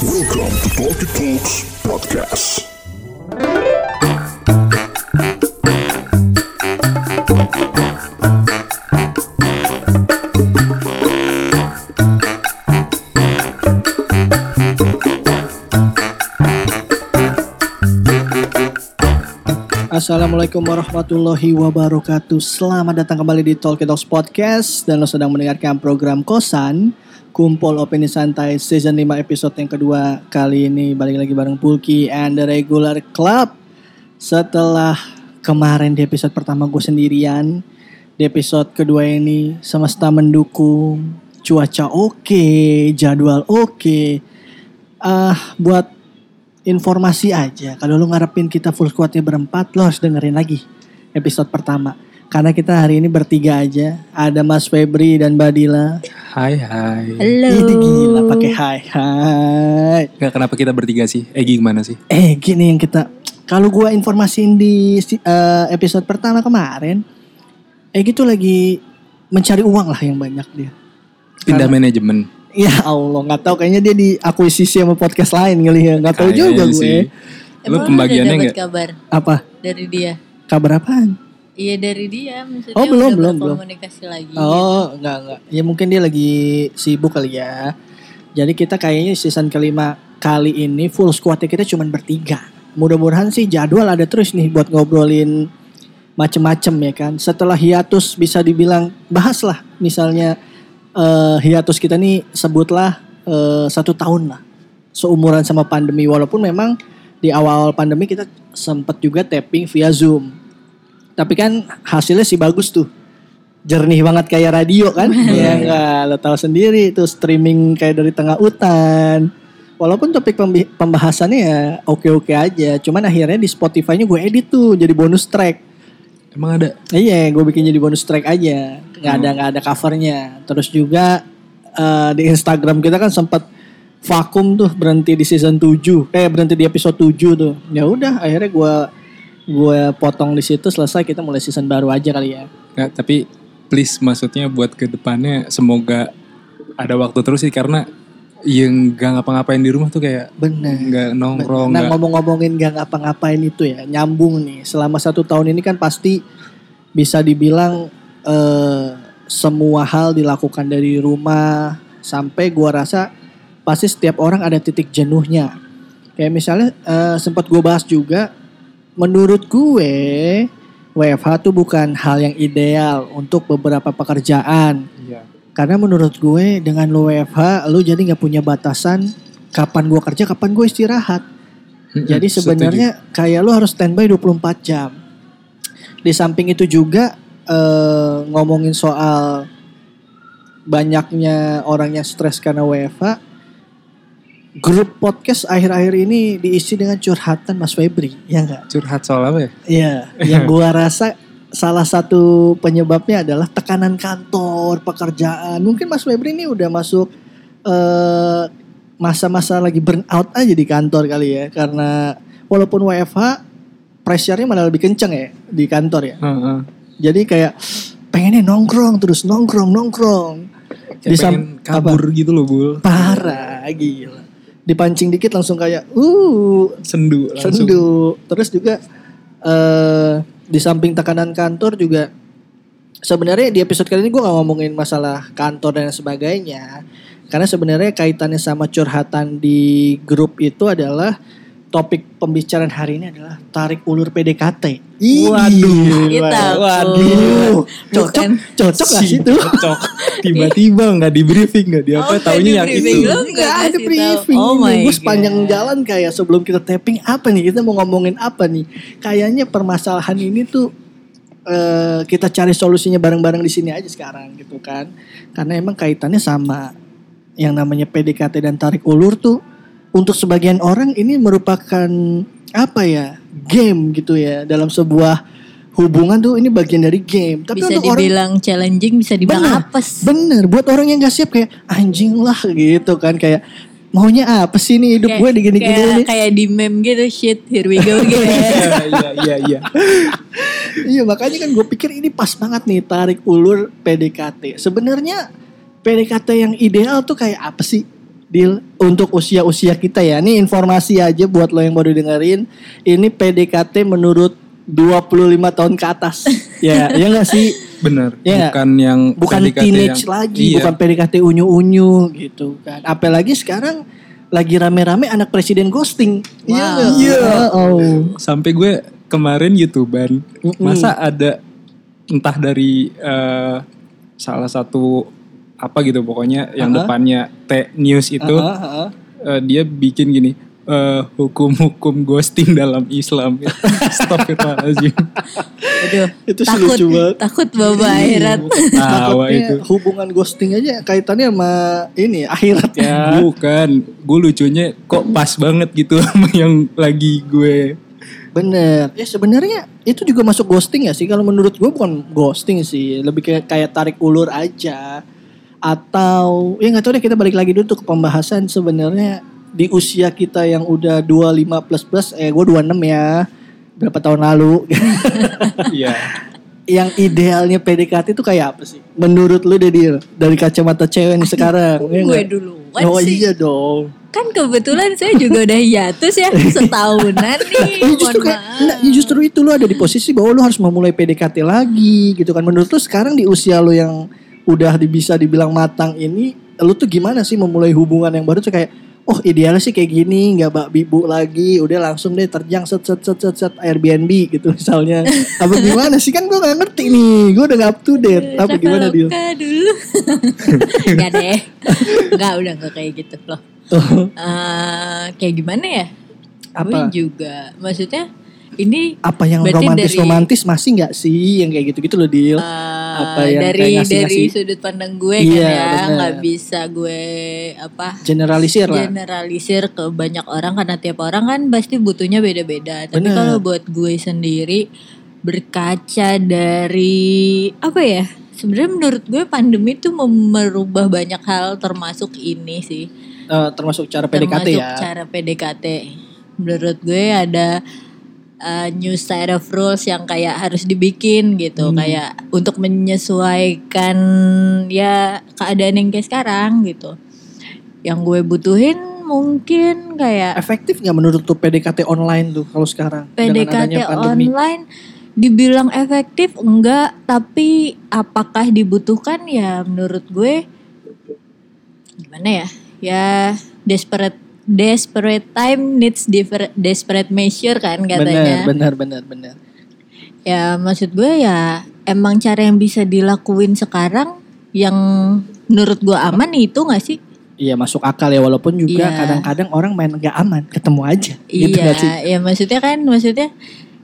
Welcome to Talkie Talks Podcast. Assalamualaikum warahmatullahi wabarakatuh Selamat datang kembali di Talkie Talks Podcast Dan lo sedang mendengarkan program Kosan Kumpul Opini Santai Season 5 episode yang kedua Kali ini balik lagi bareng Pulki and the Regular Club Setelah kemarin di episode pertama gue sendirian Di episode kedua ini semesta mendukung Cuaca oke, jadwal oke Ah, buat informasi aja. Kalau lu ngarepin kita full squadnya berempat, lo harus dengerin lagi episode pertama. Karena kita hari ini bertiga aja. Ada Mas Febri dan Badila. Hai hai. Halo. Ini gila pakai hai hai. Nggak kenapa kita bertiga sih? Egi gimana sih? Eh gini yang kita kalau gua informasiin di eh, episode pertama kemarin, eh gitu lagi mencari uang lah yang banyak dia. Pindah Karena- manajemen. Ya Allah, nggak tahu kayaknya dia diakuisisi sama podcast lain kali ya. Nggak tahu juga gue. sih. Lu Emang pembagiannya nggak? kabar Apa? dari dia? Kabar apaan? Iya dari dia, maksudnya Oh, belum, udah belum, belum. berkomunikasi lagi. Oh, enggak enggak. Ya mungkin dia lagi sibuk kali ya. Jadi kita kayaknya season kelima kali ini full squadnya kita cuma bertiga. Mudah-mudahan sih jadwal ada terus nih buat ngobrolin macem-macem ya kan. Setelah hiatus bisa dibilang bahas lah. Misalnya eh, hiatus kita nih sebutlah eh, satu tahun lah. Seumuran sama pandemi. Walaupun memang di awal pandemi kita sempat juga tapping via Zoom. Tapi kan hasilnya sih bagus tuh. Jernih banget kayak radio kan? Ya enggak lo tahu sendiri itu streaming kayak dari tengah hutan. Walaupun topik pembahasannya ya oke-oke aja cuman akhirnya di Spotify-nya gue edit tuh jadi bonus track. Emang ada? iya gue bikin jadi bonus track aja. Nggak ada nggak ada covernya. Terus juga eh, di Instagram kita kan sempat vakum tuh berhenti di season 7 eh berhenti di episode 7 tuh. Ya udah akhirnya gue gue potong di situ selesai kita mulai season baru aja kali ya. Nggak, tapi please maksudnya buat ke depannya semoga ada waktu terus sih karena yang nggak ngapa-ngapain di rumah tuh kayak bener. nggak nongkrong Nah ngomong-ngomongin gak ngapa-ngapain itu ya nyambung nih. Selama satu tahun ini kan pasti bisa dibilang eh, semua hal dilakukan dari rumah sampai gua rasa pasti setiap orang ada titik jenuhnya. Kayak misalnya eh, sempat gue bahas juga menurut gue WFH tuh bukan hal yang ideal untuk beberapa pekerjaan Iya. karena menurut gue dengan lo WFH lo jadi nggak punya batasan kapan gue kerja kapan gue istirahat jadi sebenarnya kayak lo harus standby 24 jam. Di samping itu juga eh, ngomongin soal banyaknya orang yang stres karena WFH, grup podcast akhir-akhir ini diisi dengan curhatan Mas Febri, ya enggak? curhat soal apa ya? Iya, yang gua rasa salah satu penyebabnya adalah tekanan kantor, pekerjaan. Mungkin Mas Febri ini udah masuk eh, masa-masa lagi burn out aja di kantor kali ya, karena walaupun WFH pressure-nya malah lebih kenceng ya di kantor ya. Heeh. Jadi kayak pengennya nongkrong terus nongkrong nongkrong. Kayak pengen kabur gitu loh bul Parah, gila. Dipancing dikit langsung kayak uh sendu langsung sendu. Terus juga eh di samping tekanan kantor juga sebenarnya di episode kali ini gue gak ngomongin masalah kantor dan sebagainya. Karena sebenarnya kaitannya sama curhatan di grup itu adalah topik pembicaraan hari ini adalah tarik ulur PDKT. Ih, Waduh. Pun. waduh, cocok, cocok gak sih itu? cocok tiba-tiba nggak di briefing nggak di apa Oh, taunya yang itu nggak ada briefing. Oh my Gue sepanjang God. jalan kayak sebelum kita tapping apa nih kita mau ngomongin apa nih? Kayaknya permasalahan ini tuh eh, kita cari solusinya bareng-bareng di sini aja sekarang gitu kan. Karena emang kaitannya sama yang namanya PDKT dan tarik ulur tuh untuk sebagian orang ini merupakan apa ya? game gitu ya dalam sebuah hubungan tuh ini bagian dari game. Tapi bisa untuk orang dibilang challenging, bisa dibilang Bener. apes. Bener, buat orang yang gak siap kayak anjing lah gitu kan kayak maunya apa sih nih hidup Kayak- gue digini-gini kayak, nih. kayak di meme gitu, shit, here we go gitu. iya iya iya iya Iya makanya kan gue pikir ini pas banget nih tarik ulur PDKT. Sebenarnya PDKT yang ideal tuh kayak apa sih? Deal untuk usia-usia kita ya. Ini informasi aja buat lo yang baru dengerin. Ini PDKT menurut 25 tahun ke atas. ya, ya nggak sih? Bener. Iya. Bukan yang Bukan PDKT teenage yang- lagi, Iya. bukan PDKT unyu-unyu gitu kan. Apalagi sekarang lagi rame-rame anak presiden ghosting. Iya Wow. nggak? Iya. Oh. Sampai gue kemarin youtuber Mm-mm. masa ada entah dari eh, salah satu apa gitu pokoknya yang Aha. depannya T News itu Aha, aha. eh, dia bikin gini eh, hukum-hukum ghosting dalam Islam. Astagfirullahaladzim. Aduh, Itu sih takut, lucu banget. takut bawa akhirat. Tawa Takutnya itu. hubungan ghosting aja kaitannya sama ini akhirat ya. Bukan, gue lucunya kok pas banget gitu sama yang lagi gue Bener. Ya sebenarnya itu juga masuk ghosting ya sih? Kalau menurut gue bukan ghosting sih, lebih kayak kayak tarik ulur aja. Atau ya nggak tahu deh kita balik lagi dulu tuh ke pembahasan sebenarnya di usia kita yang udah 25 plus plus, eh gue 26 ya. Berapa tahun lalu? Iya. yang idealnya PDKT itu kayak apa sih? Menurut lu deh dari kacamata cewek nih sekarang. ya gue duluan Oh sih. iya dong. Kan kebetulan saya juga udah hiatus ya setahunan nih. Eh, justru Mohon kayak, maaf. enggak, ya justru itu lu ada di posisi bahwa lu harus memulai PDKT lagi gitu kan. Menurut lu sekarang di usia lu yang udah bisa dibilang matang ini, lu tuh gimana sih memulai hubungan yang baru tuh kayak oh idealnya sih kayak gini, nggak bak bibu lagi, udah langsung deh terjang set set set set set Airbnb gitu misalnya. Apa gimana sih kan gue nggak ngerti nih, gue udah nggak up to date. Apa gimana dia? Dulu. Enggak deh. Enggak, udah enggak kayak gitu loh. Eh, kayak gimana ya? Gue Apa? juga. Maksudnya ini Apa yang romantis dari- romantis masih nggak sih yang kayak gitu gitu loh deal? eh, Apa yang dari kayak ngasih-ngasih? dari sudut pandang gue Iya, kan ya bener. nggak bisa gue apa Generalisir lah. generalisir ke banyak orang karena tiap orang kan pasti butuhnya beda-beda. Tapi kalau buat gue sendiri berkaca dari apa ya? Sebenarnya menurut gue pandemi itu merubah banyak hal termasuk ini sih. Eh, termasuk cara PDKT termasuk ya. cara PDKT. Menurut gue ada uh, new set of rules yang kayak harus dibikin gitu, Hmm. kayak untuk menyesuaikan ya keadaan yang kayak sekarang gitu. Yang gue butuhin mungkin kayak Efektif nggak menurut tuh PDKT online tuh kalau sekarang? PDKT online dibilang efektif enggak, tapi apakah dibutuhkan ya menurut gue gimana ya? Ya desperate desperate time needs desperate measure kan katanya. Benar, benar, benar, benar. Ya maksud gue ya emang cara yang bisa dilakuin sekarang yang menurut gue aman itu gak sih? Iya masuk akal ya walaupun juga Iya. kadang-kadang orang main nggak aman ketemu aja. Gitu iya, sih? ya maksudnya kan maksudnya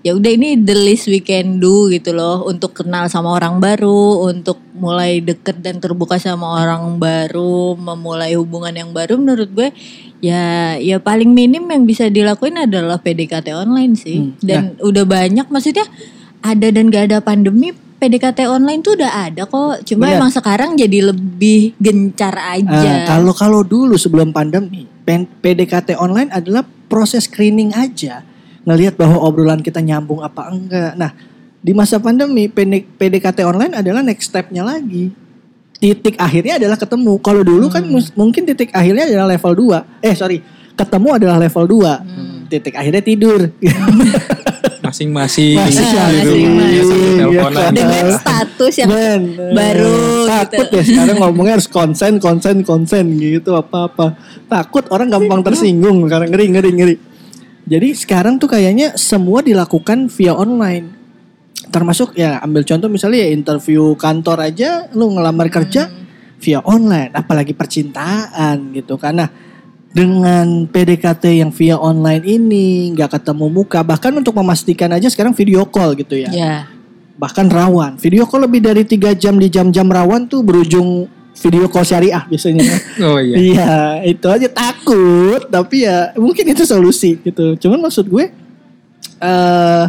ya udah ini the least we can do gitu loh untuk kenal sama orang baru, untuk mulai deket dan terbuka sama orang baru, memulai hubungan yang baru menurut gue ya ya paling minim yang bisa dilakuin adalah PDKT online sih. Hmm, Dan udah banyak maksudnya ada dan gak ada pandemi PDKT online tuh udah ada kok. Cuma Benar. emang sekarang jadi lebih gencar aja. Ah, kalau kalau dulu sebelum pandemi, PDKT online adalah proses screening aja, ngelihat bahwa obrolan kita nyambung apa enggak. Nah, di masa pandemi PD- PDKT online adalah next stepnya lagi. Titik akhirnya adalah ketemu. Kalau dulu kan mus- mungkin titik akhirnya adalah level 2. Eh sorry, ketemu adalah level 2. Titik akhirnya tidur. masing-masing Masing-masing. Iya, teleponan. kan. dengan status yang Bener. baru takut gitu. ya sekarang ngomongnya harus konsen konsen konsen gitu apa apa takut orang gampang tersinggung karena ngeri ngeri ngeri jadi sekarang tuh kayaknya semua dilakukan via online termasuk ya ambil contoh misalnya ya interview kantor aja lu ngelamar kerja via online apalagi percintaan gitu karena dengan PDKT yang via online ini nggak ketemu muka bahkan untuk memastikan aja sekarang video call gitu ya Ya. bahkan rawan. Video call lebih dari tiga jam di jam-jam rawan tuh berujung video call syariah biasanya. Oh iya. Iya, itu aja takut, tapi ya mungkin itu solusi gitu. Cuman maksud gue eh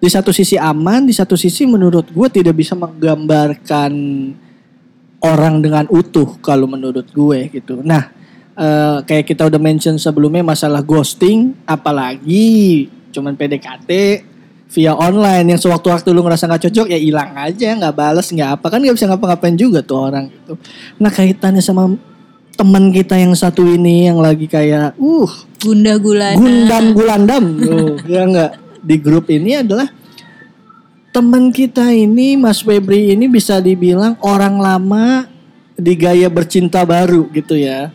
di satu sisi aman, di satu sisi menurut gue tidak bisa menggambarkan orang dengan utuh kalau menurut gue gitu. Nah, eh, kayak kita udah mention sebelumnya masalah ghosting, apalagi cuman PDKT via online yang sewaktu-waktu lu ngerasa nggak cocok ya hilang aja, nggak bales, nggak apa kan nggak bisa ngapa-ngapain juga tuh orang gitu. Nah kaitannya sama teman kita yang satu ini yang lagi kayak uh Gunda gulana. gundam gulandam tuh ya enggak di grup ini adalah teman kita ini Mas Febri ini bisa dibilang orang lama di gaya bercinta baru gitu ya.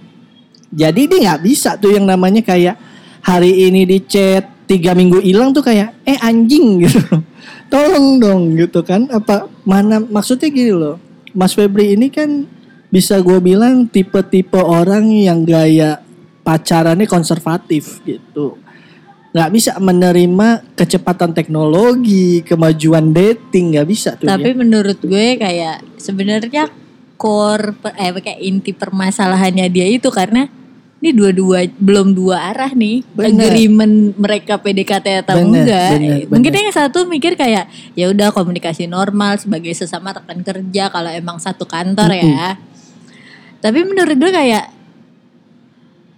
Jadi dia nggak bisa tuh yang namanya kayak hari ini di chat tiga minggu hilang tuh kayak eh anjing gitu. Tolong dong gitu kan. Apa mana maksudnya gini loh. Mas Febri ini kan bisa gue bilang tipe-tipe orang yang gaya pacarannya konservatif gitu nggak bisa menerima kecepatan teknologi, kemajuan dating, nggak bisa tuh Tapi dia. menurut gue kayak sebenarnya core eh kayak inti permasalahannya dia itu karena ini dua-dua belum dua arah nih Bener. agreement mereka PDKT atau Bener, enggak. bener, Mungkin bener. yang satu mikir kayak ya udah komunikasi normal sebagai sesama rekan kerja kalau emang satu kantor ya. Tapi menurut gue kayak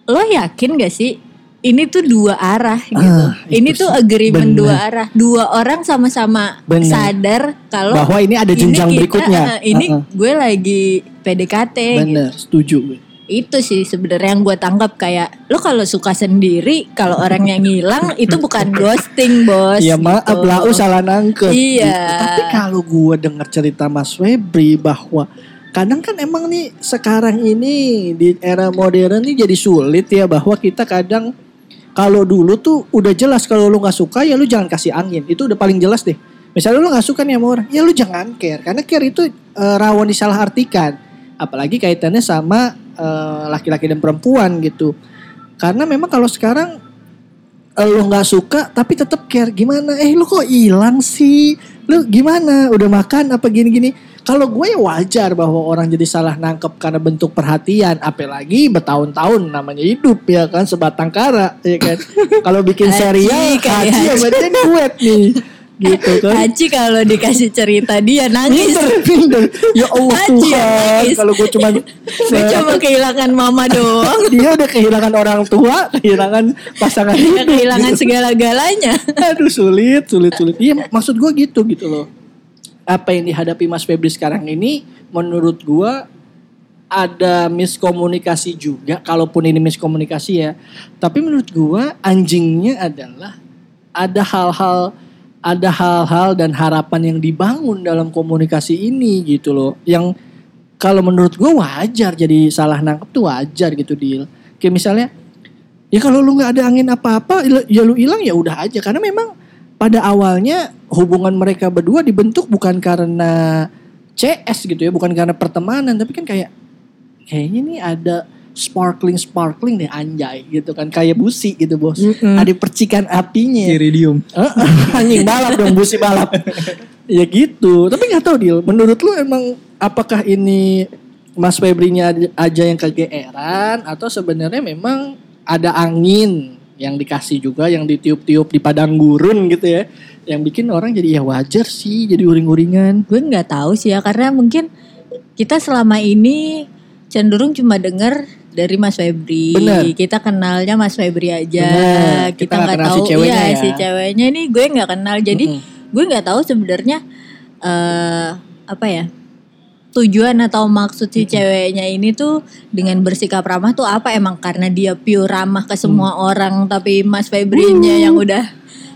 lo yakin gak sih ini tuh dua arah gitu. Ah, ini tuh agreement Bener. dua arah. Dua orang sama-sama sadar kalau Bahwa ini ada jenjang kita, berikutnya. eh, ini Uh-uh. gue lagi PDKT gitu. Bener, setuju gue. Itu sih sebenarnya yang gue tangkap kayak lo kalau suka sendiri, kalau orang yang ngilang itu bukan ghosting, Bos. Ya maaf gitu. lah, salah nangkep. Iya. Gitu. Tapi kalau gue dengar cerita Mas Febri bahwa kadang kan emang nih sekarang ini di era modern ini jadi sulit ya bahwa kita kadang kalau dulu tuh udah jelas kalau lu nggak suka ya lu jangan kasih angin itu udah paling jelas deh. Misalnya lu nggak suka nih sama orang, ya lu jangan care karena care itu eh, rawan disalahartikan. Apalagi kaitannya sama eh, laki-laki dan perempuan gitu. Karena memang kalau sekarang eh, lu nggak suka tapi tetap care gimana? Eh lu kok hilang sih? Lu gimana? Udah makan apa gini-gini? Kalau gue ya wajar bahwa orang jadi salah nangkep karena bentuk perhatian, apalagi bertahun-tahun namanya hidup ya kan sebatang kara ya kan. Kalau bikin serial kayak haji ya haji. berarti duet nih. Gitu kan. Haji kalau dikasih cerita dia nangis. Minder, minder. Ya Allah Haji Tuhan, kalau gue cuma Gue cuma kehilangan mama doang. dia udah kehilangan orang tua, kehilangan pasangan Dia hidup. kehilangan gitu. segala-galanya. Aduh sulit, sulit, sulit. Iya maksud gue gitu gitu loh. Apa yang dihadapi Mas Febri sekarang ini menurut gue ada miskomunikasi juga. Kalaupun ini miskomunikasi ya. Tapi menurut gue anjingnya adalah ada hal-hal ada hal-hal dan harapan yang dibangun dalam komunikasi ini gitu loh. Yang kalau menurut gue wajar jadi salah nangkep tuh wajar gitu deal. Kayak misalnya ya kalau lu nggak ada angin apa-apa ya lu hilang ya udah aja karena memang pada awalnya hubungan mereka berdua dibentuk bukan karena CS gitu ya bukan karena pertemanan tapi kan kayak kayaknya nih ada sparkling sparkling deh anjay gitu kan. Kayak busi gitu bos. Ada percikan apinya. Iridium. Heeh, anjing balap dong busi balap. Ya gitu. Tapi nggak tahu deal menurut lu emang apakah ini Mas Febrinya aja yang kegeeran atau sebenarnya memang ada angin yang dikasih juga yang ditiup-tiup di padang gurun gitu ya yang bikin orang jadi ya wajar sih jadi uring-uringan. Gue nggak tahu sih ya karena mungkin kita selama ini cenderung cuma dengar dari Mas Febri. Bener. Kita kenalnya Mas Febri aja. Bener. Kita nggak kenal si tahu ceweknya iya ya. si ceweknya ini gue nggak kenal. Jadi Mm-mm. gue nggak tahu sebenarnya eh apa ya tujuan atau maksud si ceweknya ini tuh dengan bersikap ramah tuh apa emang karena dia pure ramah ke semua Hmm. orang tapi Mas Febrinya yang udah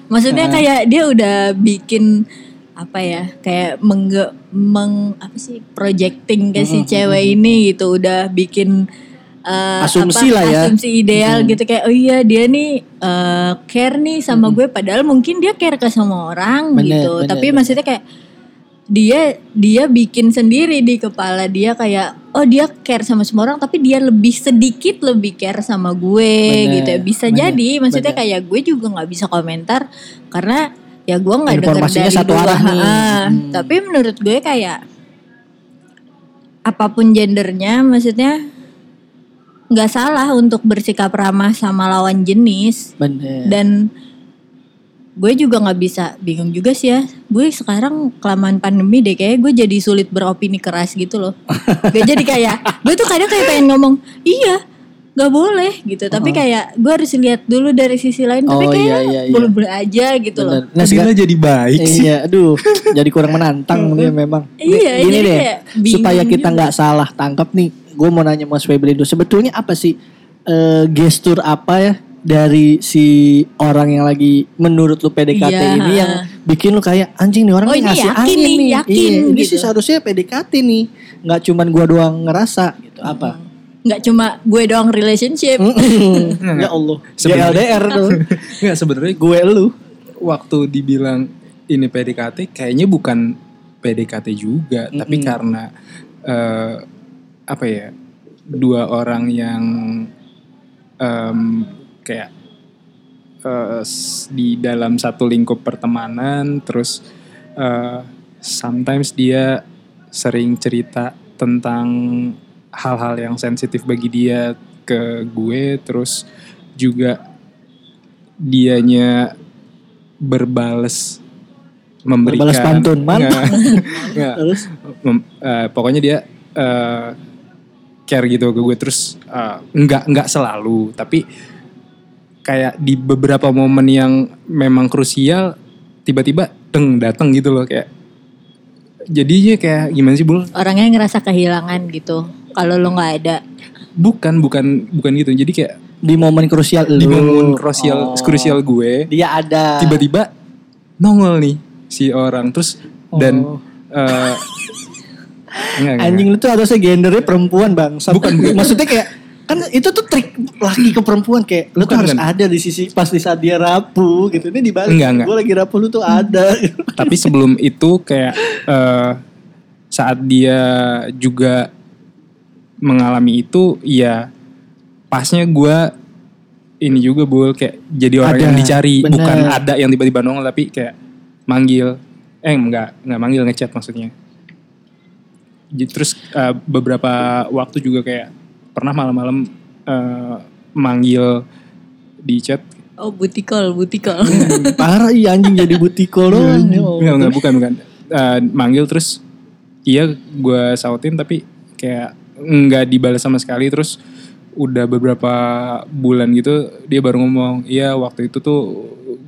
maksudnya Ah. kayak dia udah bikin apa ya kayak mengge, meng apa sih projecting ke si Hmm, cewek ini gitu udah bikin eh, Asumsi apa, lah ya. asumsi ideal Hmm. gitu kayak oh iya dia nih eh, care nih sama gue padahal mungkin dia care ke semua orang Bener, gitu bener, tapi bener. maksudnya kayak dia dia bikin sendiri di kepala dia kayak oh dia care sama semua orang tapi dia lebih sedikit lebih care sama gue Bener, gitu ya bisa bener, jadi maksudnya bener. kayak gue juga nggak bisa komentar karena ya gue nggak dengar dari satu dua arah nih. Ah, Hmm. tapi menurut gue kayak apa pun gendernya maksudnya nggak salah untuk bersikap ramah sama lawan jenis bener dan gue juga nggak bisa bingung juga sih ya gue sekarang kelamaan pandemi deh kayak gue jadi sulit beropini keras gitu loh gue jadi kayak gue tuh kadang kayak pengen ngomong iya nggak boleh gitu tapi kayak gue harus lihat dulu dari sisi lain tapi Oh, kayak iya, iya, iya. boleh-boleh aja gitu loh bener nah, Kok Dila jadi baik sih. Iya, aduh, jadi kurang menantang dia memang. Iya, Gini jadi deh, kayak supaya kita juga. nggak salah tangkap nih. Gue mau nanya Mas Febri dulu. Sebetulnya apa sih eh, gestur apa ya dari si orang yang lagi menurut lu PDKT Iya. ini yang bikin lu kayak anjing nih orang Oh, ini ngasih yakin angin nih, nih. yakin Iya, ini gitu. sih seharusnya PDKT nih. nggak cuman gua doang ngerasa gitu. Apa? nggak cuma gue doang relationship ya Allah. Sebenarnya- JLDR tuh. Nggak sebenarnya gue lu. waktu dibilang ini PDKT kayaknya bukan PDKT juga tapi karena eh, apa ya dua orang yang em, kayak s- di dalam satu lingkup pertemanan terus eh, sometimes dia sering cerita tentang hal-hal yang sensitif bagi dia ke gue terus juga dianya berbales memberikan Berbales pantun, mantap. Terus Mem- eh, pokoknya dia eh, care gitu ke gue terus eh, nggak nggak selalu tapi kayak di beberapa momen yang memang krusial tiba-tiba teng datang gitu loh kayak jadinya kayak gimana sih bul orangnya ngerasa kehilangan gitu kalau lo nggak ada bukan bukan bukan gitu jadi kayak di momen krusial di lu. momen krusial Oh. krusial gue Dia ada. tiba-tiba nongol nih si orang terus dan Oh. eh, enggak, Anjing lu tuh harusnya gendernya perempuan bang. Bukan, bukan. Maksudnya kayak kan itu tuh trik laki ke perempuan kayak lu tuh harus bukan. ada di sisi pas di saat dia rapuh gitu. Ini dibalik. Enggak, enggak. Gue lagi rapuh lu tuh ada. tapi sebelum itu kayak eh, saat dia juga mengalami itu ya pasnya gue ini juga bul kayak jadi orang Ada, yang dicari bener. bukan ada yang tiba-tiba nongol tapi kayak manggil eh enggak enggak manggil ngechat maksudnya terus eh, beberapa waktu juga kayak pernah malam-malam eh, manggil di chat oh butikol butikol Parah iya anjing jadi butiko doang. Ya Allah. Enggak, enggak, bukan, bukan. Eh, manggil terus, iya gue sautin tapi kayak nggak dibalas sama sekali. Terus udah beberapa bulan gitu dia baru ngomong, iya waktu itu tuh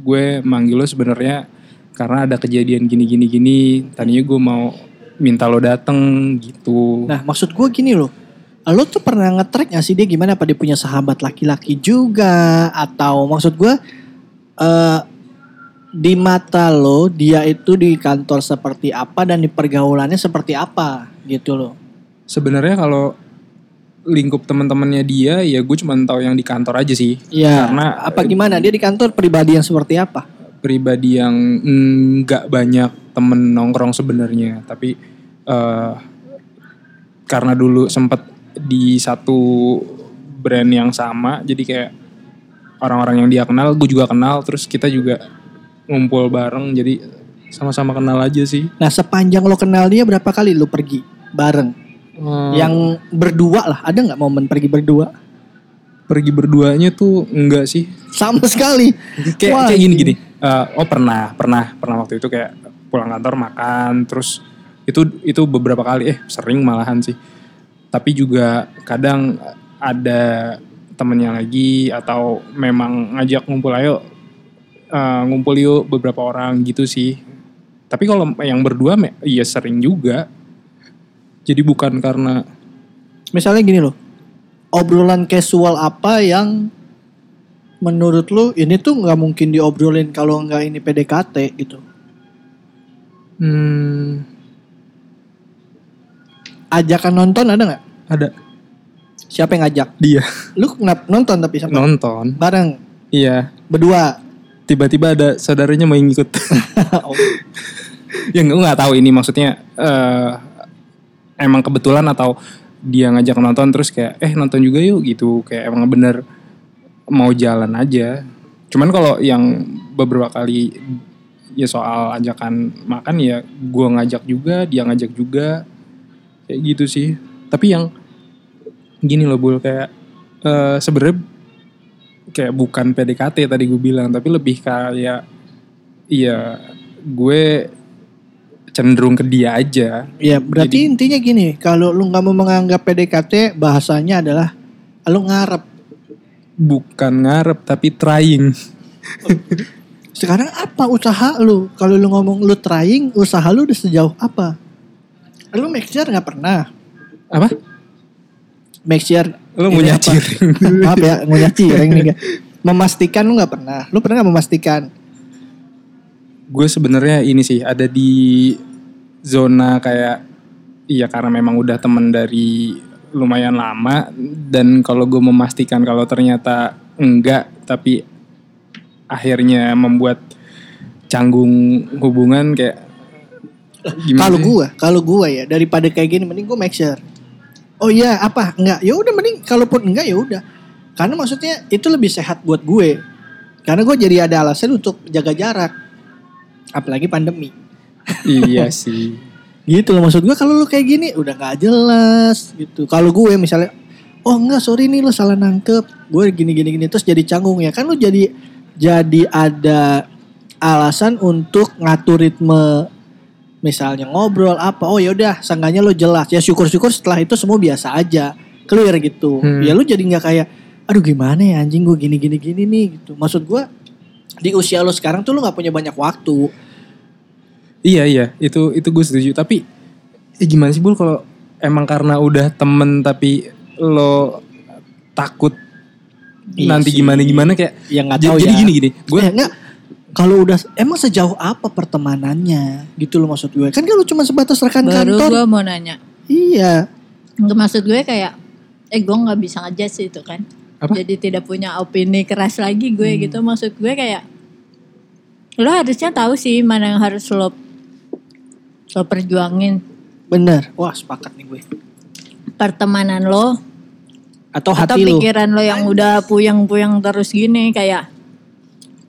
gue manggil lo sebenarnya karena ada kejadian gini gini gini. Tadinya gue mau minta lo dateng gitu. Nah maksud gue gini loh. Lo tuh pernah nge-track gak sih dia gimana apa dia punya sahabat laki-laki juga atau maksud gue eh di mata lo dia itu di kantor seperti apa dan di pergaulannya seperti apa gitu loh. Sebenarnya kalau lingkup teman-temannya dia ya gue cuma tahu yang di kantor aja sih. Iya. Karena apa gimana dia di kantor pribadi yang seperti apa? Pribadi yang nggak banyak temen nongkrong sebenarnya tapi eh, karena dulu sempet di satu brand yang sama jadi kayak orang-orang yang dia kenal gue juga kenal terus kita juga ngumpul bareng jadi sama-sama kenal aja sih Nah sepanjang lo kenal dia berapa kali lo pergi bareng? Yang berdua lah ada nggak momen pergi berdua? Pergi berduanya tuh enggak sih. Sama sekali. kayak Wah, kayak gini gini. Eh, oh pernah pernah pernah waktu itu kayak pulang kantor makan terus itu itu beberapa kali eh sering malahan sih. Tapi juga kadang ada temennya lagi atau memang ngajak ngumpul ayo eh, ngumpul yuk beberapa orang gitu sih. Tapi kalau yang berdua iya sering juga. Jadi bukan karena Misalnya gini loh, obrolan casual apa yang menurut lu ini tuh nggak mungkin diobrolin kalau nggak ini PDKT gitu. hmm, Ajakan nonton ada nggak? ada. Siapa yang ngajak? dia. Lu kenapa nonton tapi sama nonton. Bareng? Iya. Berdua. tiba-tiba ada saudaranya mau ikut. Oh, ya gue nggak tahu ini maksudnya eh emang kebetulan atau dia ngajak nonton terus kayak eh nonton juga yuk gitu. Kayak emang bener mau jalan aja. Cuman kalau yang beberapa kali ya soal ajakan makan ya gua ngajak juga dia ngajak juga. Kayak gitu sih. Tapi yang gini loh bul kayak eh sebenarnya kayak bukan PDKT tadi gue bilang tapi lebih kayak iya gue cenderung ke dia aja ya berarti intinya gini, kalau lu nggak mau menganggap PDKT bahasanya adalah lu ngarep. bukan ngarep tapi trying Sekarang apa usaha lu? Kalau lu ngomong lu trying, usaha lu udah sejauh apa? Lu make sure nggak pernah. apa make sure Lu ngunyah apa? ciring. Maaf ya, ngunyah ciring nih. Memastikan lu nggak pernah. Lu pernah nggak memastikan? Gue sebenarnya ini sih ada di zona kayak iya karena memang udah temen dari lumayan lama dan kalau gue memastikan kalau ternyata enggak tapi akhirnya membuat canggung hubungan kayak Kalau gua, kalau gua ya daripada kayak gini mending gua make sure. Oh iya, apa? Enggak. Ya udah mending kalaupun enggak ya udah. Karena maksudnya itu lebih sehat buat gue. Karena gue jadi ada alasan untuk jaga jarak. Apalagi pandemi. iya sih Gitu loh maksud gue kalau lu kayak gini udah nggak jelas gitu. Kalau gue misalnya oh enggak sorry nih lu salah nangkep. Gue gini gini gini terus jadi canggung ya kan lu jadi jadi ada alasan untuk ngatur ritme misalnya ngobrol apa oh ya udah seenggaknya lu jelas ya syukur-syukur setelah itu semua biasa aja clear gitu Hmm. ya lu jadi nggak kayak aduh gimana ya anjing gue gini gini gini nih gitu maksud gue di usia lu sekarang tuh lu nggak punya banyak waktu. Iya iya. Itu itu gue setuju. Tapi eh, gimana sih bul kalau emang karena udah temen tapi lo takut Iya nanti sih. gimana gimana kayak ya nggak tahu jadi ya. gini gini. Gue Eh, enggak kalau udah emang sejauh apa pertemanannya? Gitu loh maksud gue. Kan kalau cuma sebatas rekan Baru kantor. gue mau nanya. iya. Nggak maksud gue kayak eh gue nggak bisa ngejudge itu kan. Apa? Jadi tidak punya opini keras lagi gue gitu. Maksud gue kayak lo harusnya tahu sih mana yang harus lo lo perjuangin. Bener. Wah sepakat nih gue. Pertemanan lo atau atau hati lu pikiran lo yang udah puyeng-puyeng terus gini kayak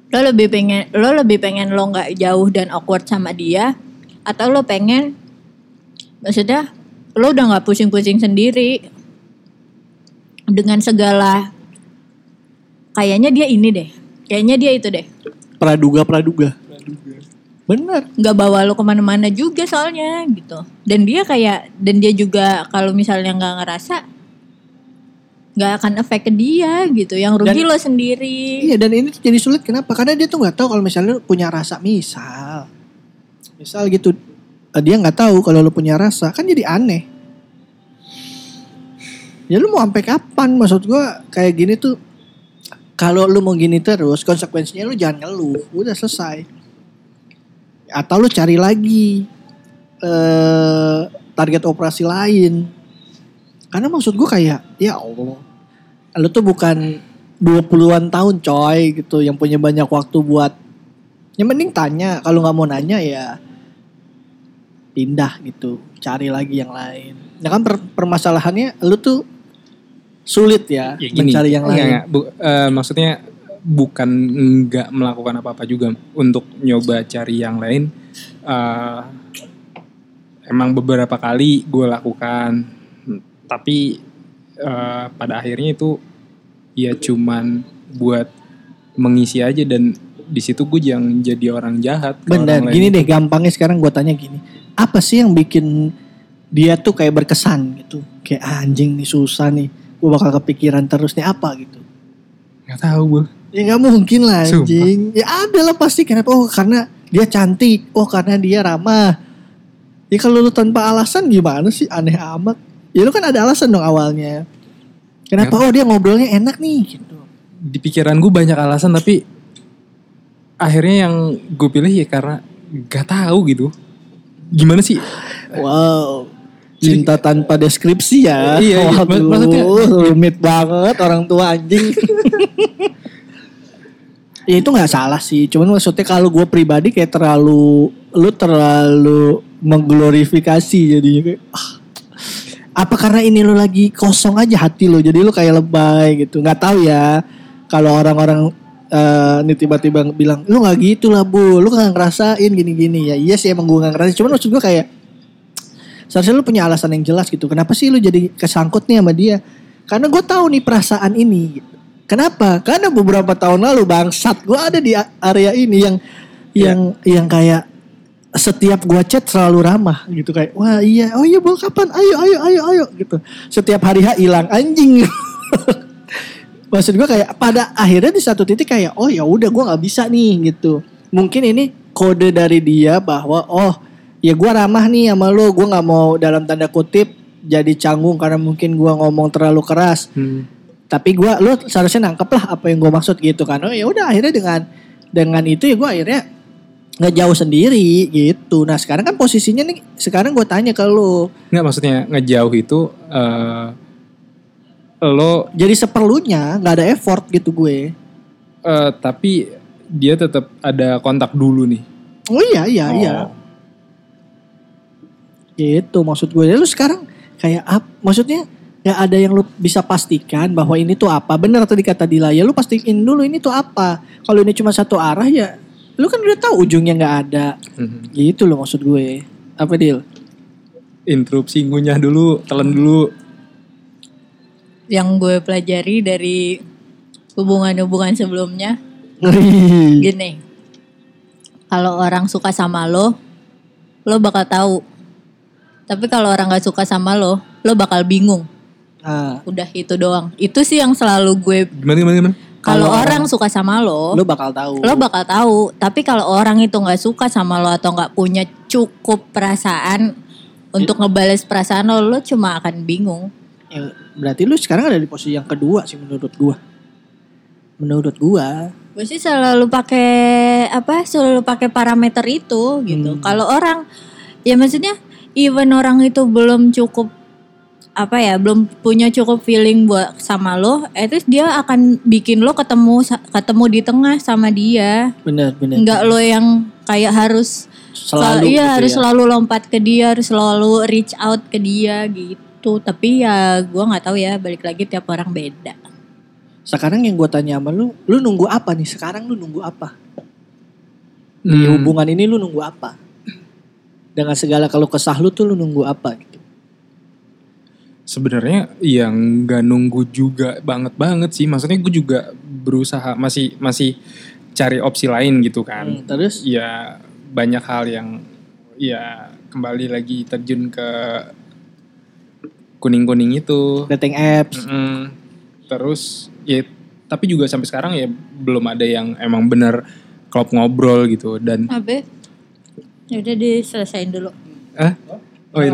lo lebih pengen lo lebih pengen lo nggak jauh dan awkward sama dia atau lo pengen maksudnya lo udah nggak pusing-pusing sendiri. Dengan segala kayaknya dia ini deh. Kayaknya dia itu deh. Praduga praduga. Bener. Nggak bawa lo ke mana-mana juga soalnya gitu. Dan dia kayak dan dia juga kalau misalnya nggak ngerasa nggak akan efek ke dia gitu. Yang rugi Dan- lo sendiri. Iya dan ini jadi sulit. Kenapa? Karena dia tuh nggak tahu kalau misalnya lu punya rasa. Misal. Misal gitu. Eh, dia nggak tahu kalau lu punya rasa. Kan jadi aneh. Ya lu mau sampai kapan? Maksud gue kayak gini tuh kalau lu mau gini terus konsekuensinya lu jangan ngeluh. Udah selesai. Atau lu cari lagi eh target operasi lain. Karena maksud gue kayak ya Allah lu tuh bukan 20-an tahun coy gitu yang punya banyak waktu buat yang mending tanya. Kalau nggak mau nanya ya pindah gitu. Cari lagi yang lain. Ya kan per- permasalahannya lu tuh sulit ya, ya gini. mencari yang lain. enggak. Bu- eh, maksudnya bukan nggak melakukan apa-apa juga untuk nyoba cari yang lain. Eh, emang beberapa kali gue lakukan. Tapi eh, pada akhirnya itu ya cuman buat mengisi aja dan di situ gue jangan jadi orang jahat ke bener orang lain. gini deh gampangnya sekarang gua tanya gini apa sih yang bikin dia tuh kayak berkesan gitu? Kayak "Ah, anjing nih susah nih gua bakal kepikiran terus nih apa gitu nggak tahu gue Ya nggak mungkin lah Sumpah. anjing. Ya ada lah pasti kenapa? Oh karena dia cantik. Oh karena dia ramah. Ya kalau lu tanpa alasan gimana sih? Aneh amat. Ya lu kan ada alasan dong awalnya. Kenapa? Oh dia ngobrolnya enak nih gitu. di pikiran gue banyak alasan tapi akhirnya yang gue pilih ya karena gak tahu gitu gimana sih Wow. Cinta tanpa deskripsi ya. Iya, iya. Waduh, Maksudnya- rumit banget orang tua anjing. ya itu nggak salah sih. Cuman maksudnya kalau gue pribadi kayak terlalu lu terlalu mengglorifikasi jadinya kayak ah, apa karena ini lu lagi kosong aja hati lu jadi lu kayak lebay gitu nggak tahu ya kalau orang-orang eh nih tiba-tiba bilang lu nggak gitu lah bu lu nggak ngerasain gini-gini ya iya sih emang gue nggak ngerasain cuman maksud gue kayak seharusnya lu punya alasan yang jelas gitu. Kenapa sih lu jadi kesangkut nih sama dia? Karena gue tahu nih perasaan ini. Gitu. kenapa? Karena beberapa tahun lalu bangsat gue ada di area ini yang yang yang kayak setiap gua chat selalu ramah gitu. Kayak wah iya. Oh iya bol kapan? Ayo ayo ayo ayo gitu. Setiap hari H hilang. Anjing. Maksud gua kayak pada akhirnya di satu titik kayak oh ya udah gua nggak bisa nih gitu. Mungkin ini kode dari dia bahwa oh ya gua ramah nih sama lo. Gua nggak mau dalam tanda kutip jadi canggung karena mungkin gua ngomong terlalu keras. Hmm. tapi gua lu seharusnya nangkep lah apa yang gua maksud gitu kan. Oh ya udah akhirnya dengan dengan itu ya gua akhirnya nggak jauh sendiri gitu. Nah sekarang kan posisinya nih sekarang gua tanya ke lu Nggak maksudnya ngejauh itu eh lo jadi seperlunya nggak ada effort gitu gue. Eh, tapi dia tetap ada kontak dulu nih. oh iya iya iya. Oh. Gitu maksud gue lu sekarang kayak apa maksudnya ya ada yang lu bisa pastikan bahwa ini tuh apa bener tadi kata Dila ya lu pastiin dulu ini tuh apa kalau ini cuma satu arah ya lu kan udah tahu ujungnya nggak ada Mhm. gitu loh maksud gue apa Dil Interupsi ngunyah dulu, telan dulu. Yang gue pelajari dari hubungan-hubungan sebelumnya gini. Kalau orang suka sama lo, lo bakal tahu. Tapi kalau orang gak suka sama lo, lo bakal bingung. nah, Udah itu doang. Itu sih yang selalu gue Gimana gimana gimana? kalau Kalau orang suka sama lo, lu bakal tahu lo bakal tahu. Tapi kalau orang itu nggak suka sama lo atau nggak punya cukup perasaan untuk ngebales perasaan lo, lo cuma akan bingung. Ya, berarti lu sekarang ada di posisi yang kedua sih menurut gua menurut gua Gue sih selalu pakai apa? Selalu pakai parameter itu gitu. Hmm. Kalau orang, ya maksudnya even orang itu belum cukup apa ya, belum punya cukup feeling buat sama lo, itu dia akan bikin lo ketemu ketemu di tengah sama dia. bener bener Enggak lo yang kayak harus selalu iya gitu harus ya. selalu lompat ke dia, harus selalu reach out ke dia gitu. Tapi ya gua nggak tahu ya, balik lagi tiap orang beda. Sekarang yang gue tanya sama lu, lu nunggu apa nih? Sekarang lu nunggu apa? Di Hmm. hubungan ini lu nunggu apa? Dengan segala kalau kesah lu tuh lu nunggu apa gitu? Sebenarnya yang nggak nunggu juga banget banget sih. Maksudnya gue juga berusaha masih masih cari opsi lain gitu kan. Hmm, terus? Ya banyak hal yang ya kembali lagi terjun ke kuning-kuning itu. Dating apps. Mm-mm. Terus ya tapi juga sampai sekarang ya belum ada yang emang bener klop ngobrol gitu dan Abe, ya udah diselesain dulu. ah oh iya,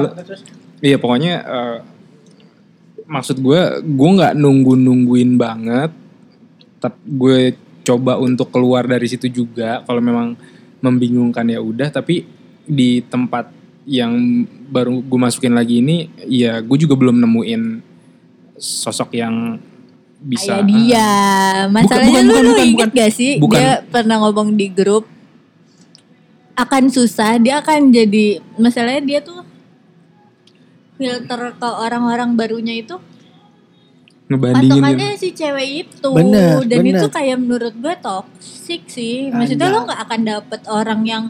iya pokoknya eh, maksud gue gue nggak nunggu nungguin banget tapi gue coba untuk keluar dari situ juga kalau memang membingungkan ya udah tapi di tempat yang baru gue masukin lagi ini ya gue juga belum nemuin sosok yang bisa Kayak dia. Masalahnya bukan, lu, bukan, lu bukan, inget bukan. gak sih Bukan. dia pernah ngomong di grup akan susah, dia akan jadi masalahnya dia tuh filter ke orang-orang barunya itu ngebandingin patokannya si cewek itu Bener, dan bener. itu kayak menurut gue toxic sih maksudnya Ada. lo nggak akan dapet orang yang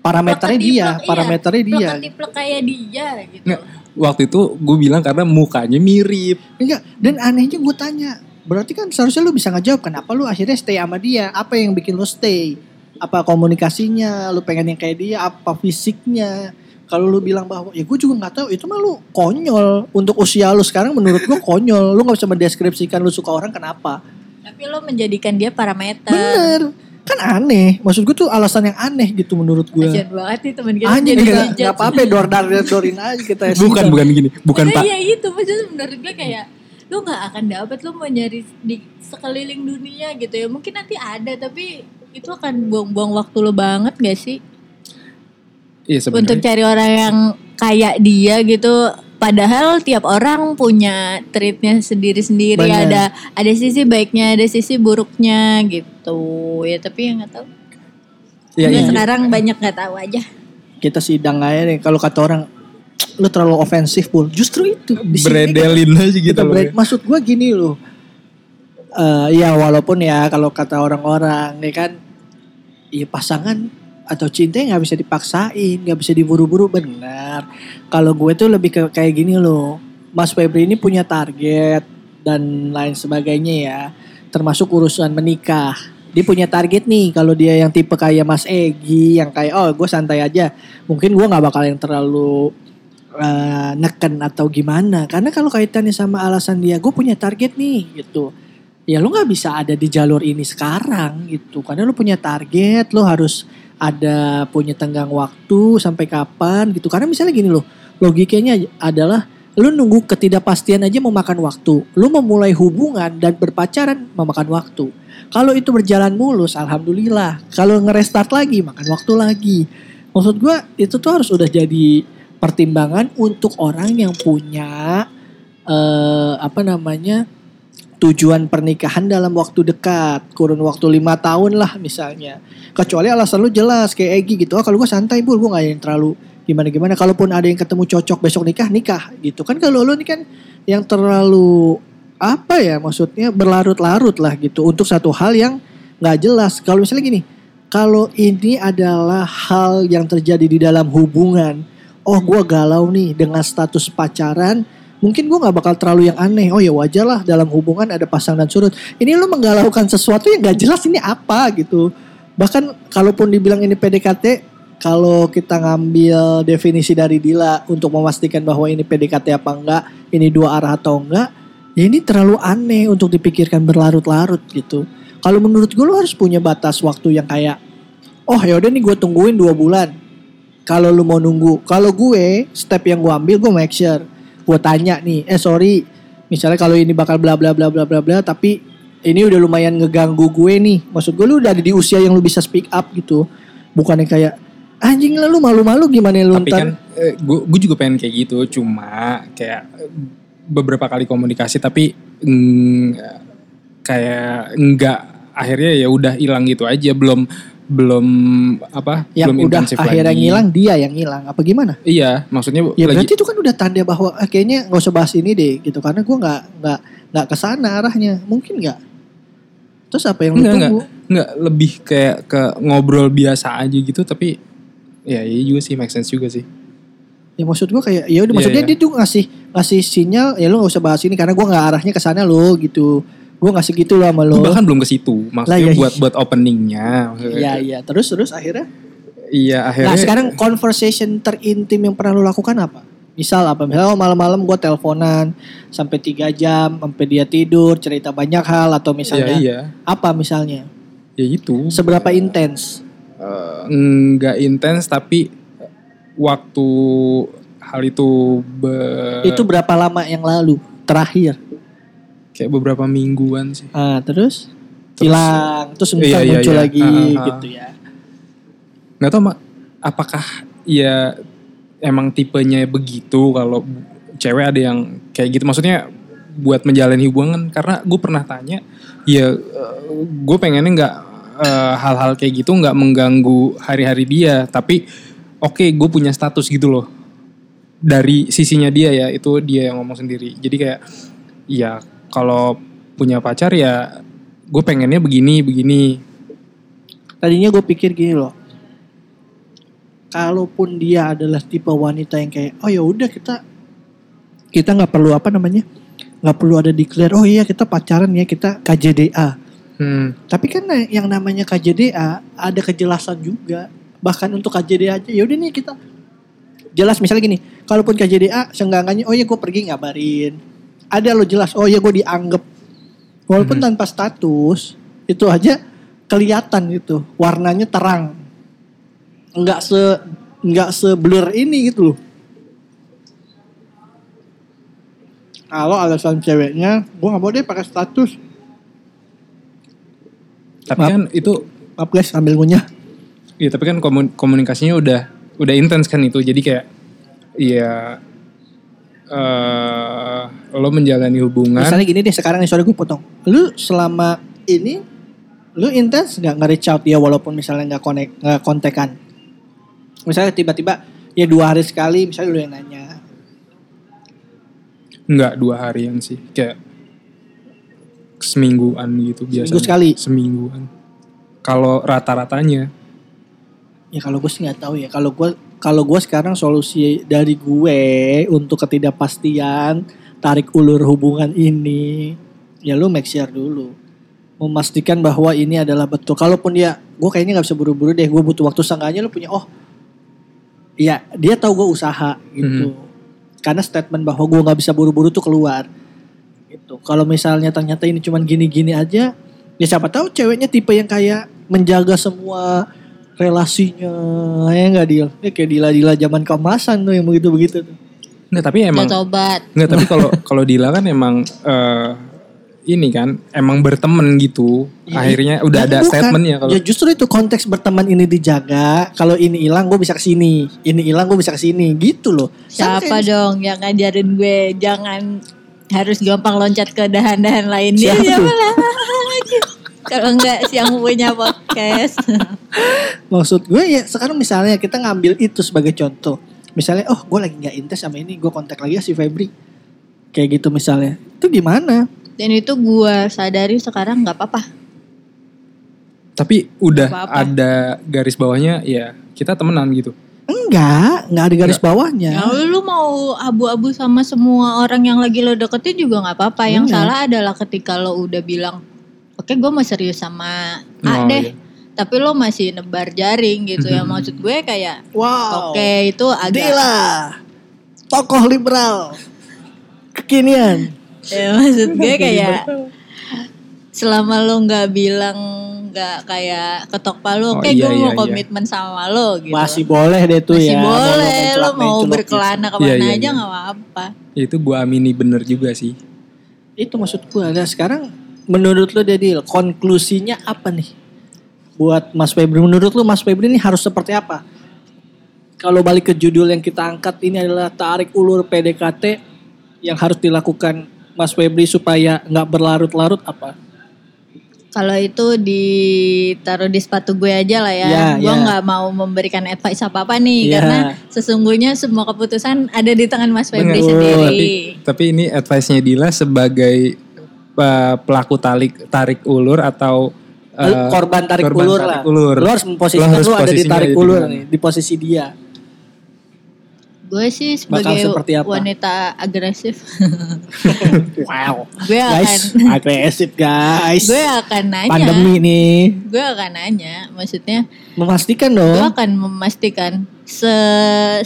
Parameternya dia, iya, parameternya dia. plek-ketiplek kayak dia gitu Nggak, waktu itu gue bilang karena mukanya mirip Enggak, dan anehnya gue tanya. Berarti kan seharusnya lu bisa ngejawab kenapa lu akhirnya stay sama dia? Apa yang bikin lu stay? Apa komunikasinya? Lu pengen yang kayak dia? Apa fisiknya? Kalau lu bilang bahwa ya gue juga nggak tahu itu mah lu konyol. Untuk usia lu sekarang menurut gue konyol. Lu nggak bisa mendeskripsikan lu suka orang kenapa. Tapi lo menjadikan dia parameter. Bener. Kan aneh. Maksud gue tuh alasan yang aneh gitu menurut gue Kasian banget nih teman kita anjing jadi nggak ngejudge. nggak apa-apa dor dar dorin aja kita bukan bukan gini. Bukan Maksudnya pak. Iya itu maksudnya menurut gue kayak lu nggak akan dapet lu mau nyari di sekeliling dunia gitu ya. Mungkin nanti ada tapi itu akan buang-buang waktu lo banget gak sih? Iya untuk sebenarnya cari orang yang kayak dia gitu. Padahal tiap orang punya treatnya sendiri-sendiri. Ada ada sisi baiknya ada sisi buruknya gitu. Ya tapi yang nggak tahu. Iya, Udah iya. sekarang banyak nggak tahu aja. Kita sidang aja nih. Kalau kata orang lu terlalu ofensif pul. Justru itu. Beredelin aja gitu kita break. Maksud gue gini loh. Eh ya walaupun ya kalau kata orang-orang ya kan ya pasangan atau cinta nggak bisa dipaksain, nggak bisa diburu-buru benar. Kalau gue tuh lebih ke kayak gini loh. Mas Febri ini punya target dan lain sebagainya ya. Termasuk urusan menikah. Dia punya target nih kalau dia yang tipe kayak Mas Egi yang kayak oh gue santai aja. Mungkin gue nggak bakal yang terlalu eh, neken atau gimana karena kalau kaitannya sama alasan dia gue punya target nih gitu ya lu nggak bisa ada di jalur ini sekarang gitu karena lu punya target lu harus ada punya tenggang waktu sampai kapan gitu karena misalnya gini loh logikanya adalah lu nunggu ketidakpastian aja memakan waktu. Lu memulai hubungan dan berpacaran memakan waktu. Kalau itu berjalan mulus, alhamdulillah. Kalau ngerestart lagi, makan waktu lagi. Maksud gua itu tuh harus udah jadi pertimbangan untuk orang yang punya eh apa namanya tujuan pernikahan dalam waktu dekat kurun waktu lima tahun lah misalnya. Kecuali alasan lu jelas kayak Egi gitu oh kalau gue santai bul gue gak yang terlalu gimana gimana kalaupun ada yang ketemu cocok besok nikah nikah gitu. Kan kalau lu ini kan yang terlalu apa ya maksudnya berlarut-larut lah gitu untuk satu hal yang nggak jelas. Kalau misalnya gini kalau ini adalah hal yang terjadi di dalam hubungan oh gue galau nih dengan status pacaran mungkin gue nggak bakal terlalu yang aneh. Oh ya wajar lah dalam hubungan ada pasang dan surut. Ini lu menggalaukan sesuatu yang gak jelas ini apa gitu. Bahkan kalaupun dibilang ini PDKT kalau kita ngambil definisi dari Dila untuk memastikan bahwa ini PDKT apa enggak ini dua arah atau enggak ya ini terlalu aneh untuk dipikirkan berlarut-larut gitu. Kalau menurut gue lu harus punya batas waktu yang kayak oh ya udah nih gue tungguin dua bulan. Kalau lu mau nunggu kalau gue step yang gue ambil gue make sure gue tanya nih eh sorry misalnya kalau ini bakal bla bla bla bla bla bla tapi ini udah lumayan ngeganggu gue nih. Maksud gue lu udah ada di usia yang lu bisa speak up gitu. Bukannya kayak anjing lah lu malu-malu gimana lu Tapi ntar? kan gue juga pengen kayak gitu, cuma kayak eh, beberapa kali komunikasi tapi mm, kayak enggak akhirnya ya udah hilang gitu aja, belum belum apa yang belum udah akhirnya lagi. ngilang dia yang ngilang apa gimana Iya, maksudnya ya lagi berarti itu kan udah tanda bahwa eh, kayaknya nggak usah bahas ini deh gitu karena gue nggak nggak nggak ke sana arahnya mungkin nggak terus apa yang lu enggak enggak tunggu enggak lebih kayak ke ngobrol biasa aja gitu tapi ya iya juga sih make sense juga sih. Ya maksud gue kayak ya udah Iya, maksudnya iya. dia tuh ngasih ngasih sinyal ya lu gak usah bahas ini karena gue nggak arahnya ke sana lo gitu. Gue ngasih gitu loh sama lo. Gue bahkan belum ke situ, Lah, maksudnya iya, buat iya. buat openingnya. Iya iya terus terus akhirnya. Iya akhirnya. Nah sekarang conversation terintim yang pernah lu lakukan apa? Misal apa? Misalnya oh, malam-malam gue teleponan sampai tiga jam sampai dia tidur cerita banyak hal atau Iya misalnya iya, apa misalnya? ya itu. Seberapa intens? Eh, nggak intens tapi waktu hal itu be- Itu berapa lama yang lalu terakhir? Kayak beberapa mingguan sih. Ah terus Terus- hilang terus Iya, ntar iya, muncul iya. lagi ah, ah. gitu ya. Nggak tahu mak apakah ya emang tipenya begitu kalau cewek ada yang kayak gitu maksudnya buat menjalani hubungan karena gue pernah tanya ya gue pengennya nggak eh, hal-hal kayak gitu nggak mengganggu hari-hari dia tapi oke gue punya status gitu loh dari sisinya dia ya itu dia yang ngomong sendiri jadi kayak ya kalau punya pacar ya gue pengennya begini begini Tadinya gue pikir gini loh. Kalaupun dia adalah tipe wanita yang kayak oh ya udah kita kita nggak perlu apa namanya nggak perlu ada declare oh iya kita pacaran ya kita KJDA. hmm. Tapi kan yang namanya KJDA ada kejelasan juga. Bahkan untuk KJDA aja ya udah nih kita jelas misalnya gini. Kalaupun KJDA seenggaknya oh ya gue pergi ngabarin. Ada lo jelas oh ya gue dianggap. Walaupun tanpa status itu aja kelihatan gitu warnanya terang. Nggak se nggak se blur ini gitu loh. Kalau alasan ceweknya gue nggak mau deh pakai status. Tapi Maaf. kan itu maaf guys ambil ngunyah. Iya tapi kan komun- komunikasinya udah udah intens kan itu. Jadi kayak ya eh lo menjalani hubungan. Misalnya gini deh sekarang nih sorry gue potong. Lu selama ini lu intens nggak nge-reach out dia walaupun misalnya nggak connect nggak kontekan? Misalnya tiba-tiba ya dua hari sekali misalnya lu yang nanya. Nggak dua harian sih kayak semingguan gitu biasanya. Seminggu sekali? semingguan. Kalau rata-ratanya. Ya kalau gue sih nggak tahu ya. Kalau gue kalau gue sekarang solusi dari gue untuk ketidakpastian tarik ulur hubungan ini, ya lu make sure dulu, memastikan bahwa ini adalah betul. Kalaupun dia, gue kayaknya nggak bisa buru-buru deh. Gue butuh waktu seenggaknya lu punya, oh, iya dia tahu gue usaha gitu. Karena statement bahwa gue nggak bisa buru-buru tuh keluar. Gitu. Kalau misalnya ternyata ini cuman gini-gini aja, ya siapa tahu ceweknya tipe yang kayak menjaga semua relasinya ya nggak deal ya kayak dila dila zaman keemasan tuh yang begitu begitu tuh Nggak tapi emang Jatuh obat. Nggak tapi kalau kalau Dila kan emang eh, ini kan emang berteman gitu. Akhirnya udah Ya, ada bukan. statementnya kalau Ya justru itu konteks berteman ini dijaga. Kalau ini hilang gue bisa ke sini. Ini hilang gue bisa ke sini. Gitu loh. Siapa kayak- dong yang ngajarin gue jangan harus gampang loncat ke dahan-dahan lainnya? Siapa tuh? Kalau enggak yang punya podcast. Maksud gue ya sekarang misalnya kita ngambil itu sebagai contoh. Misalnya oh gue lagi nggak intens sama ini. Gue kontak lagi ya si Febri. Kayak gitu misalnya. Itu gimana? Dan itu gue sadari sekarang nggak apa-apa. tapi udah Apa-apa. ada garis bawahnya ya kita temenan gitu. Enggak. Enggak ada garis bawahnya. Ya lu mau abu-abu sama semua orang yang lagi lo deketin juga nggak apa-apa. Yang Iya. salah adalah ketika lo udah bilang, oke gue mau serius sama A Oh, deh. iya. Tapi lo masih nebar jaring gitu ya. Maksud gue kayak, Wow. oke itu agak... Dila. Tokoh liberal. Kekinian. Ya maksud gue kayak selama lo nggak bilang nggak kayak ketok palu, Oh, oke iya, gue mau iya, iya. komitmen sama lo gitu. Masih boleh deh tuh Masih ya. boleh, lo mau berkelana Iya, ke mana iya, aja iya. nggak apa-apa. Ya, itu gua amini bener juga sih. Itu maksud gue. Nah sekarang menurut lo Dedil, konklusinya apa nih? Buat Mas Febri, menurut lo Mas Febri ini harus seperti apa? Kalau balik ke judul yang kita angkat ini adalah tarik ulur PDKT yang harus dilakukan Mas Febri supaya nggak berlarut-larut apa? Kalau itu ditaruh di sepatu gue aja lah ya. Ya, gue ya. nggak mau memberikan advice apa-apa nih Ya. karena sesungguhnya semua keputusan ada di tangan Mas Febri Bener. sendiri. Tapi, tapi ini advice-nya Dila sebagai uh, pelaku tarik tarik ulur atau uh, korban tarik korban ulur tarik lah. ulur. Lo harus memposisikan Lo harus lo ada di tarik ulur nih, di posisi dia. Gue sih sebagai wanita agresif, Wow. gue akan Guys, agresif guys. gue akan nanya. Pandemi nih. Gue akan nanya, maksudnya Memastikan gue dong. akan memastikan se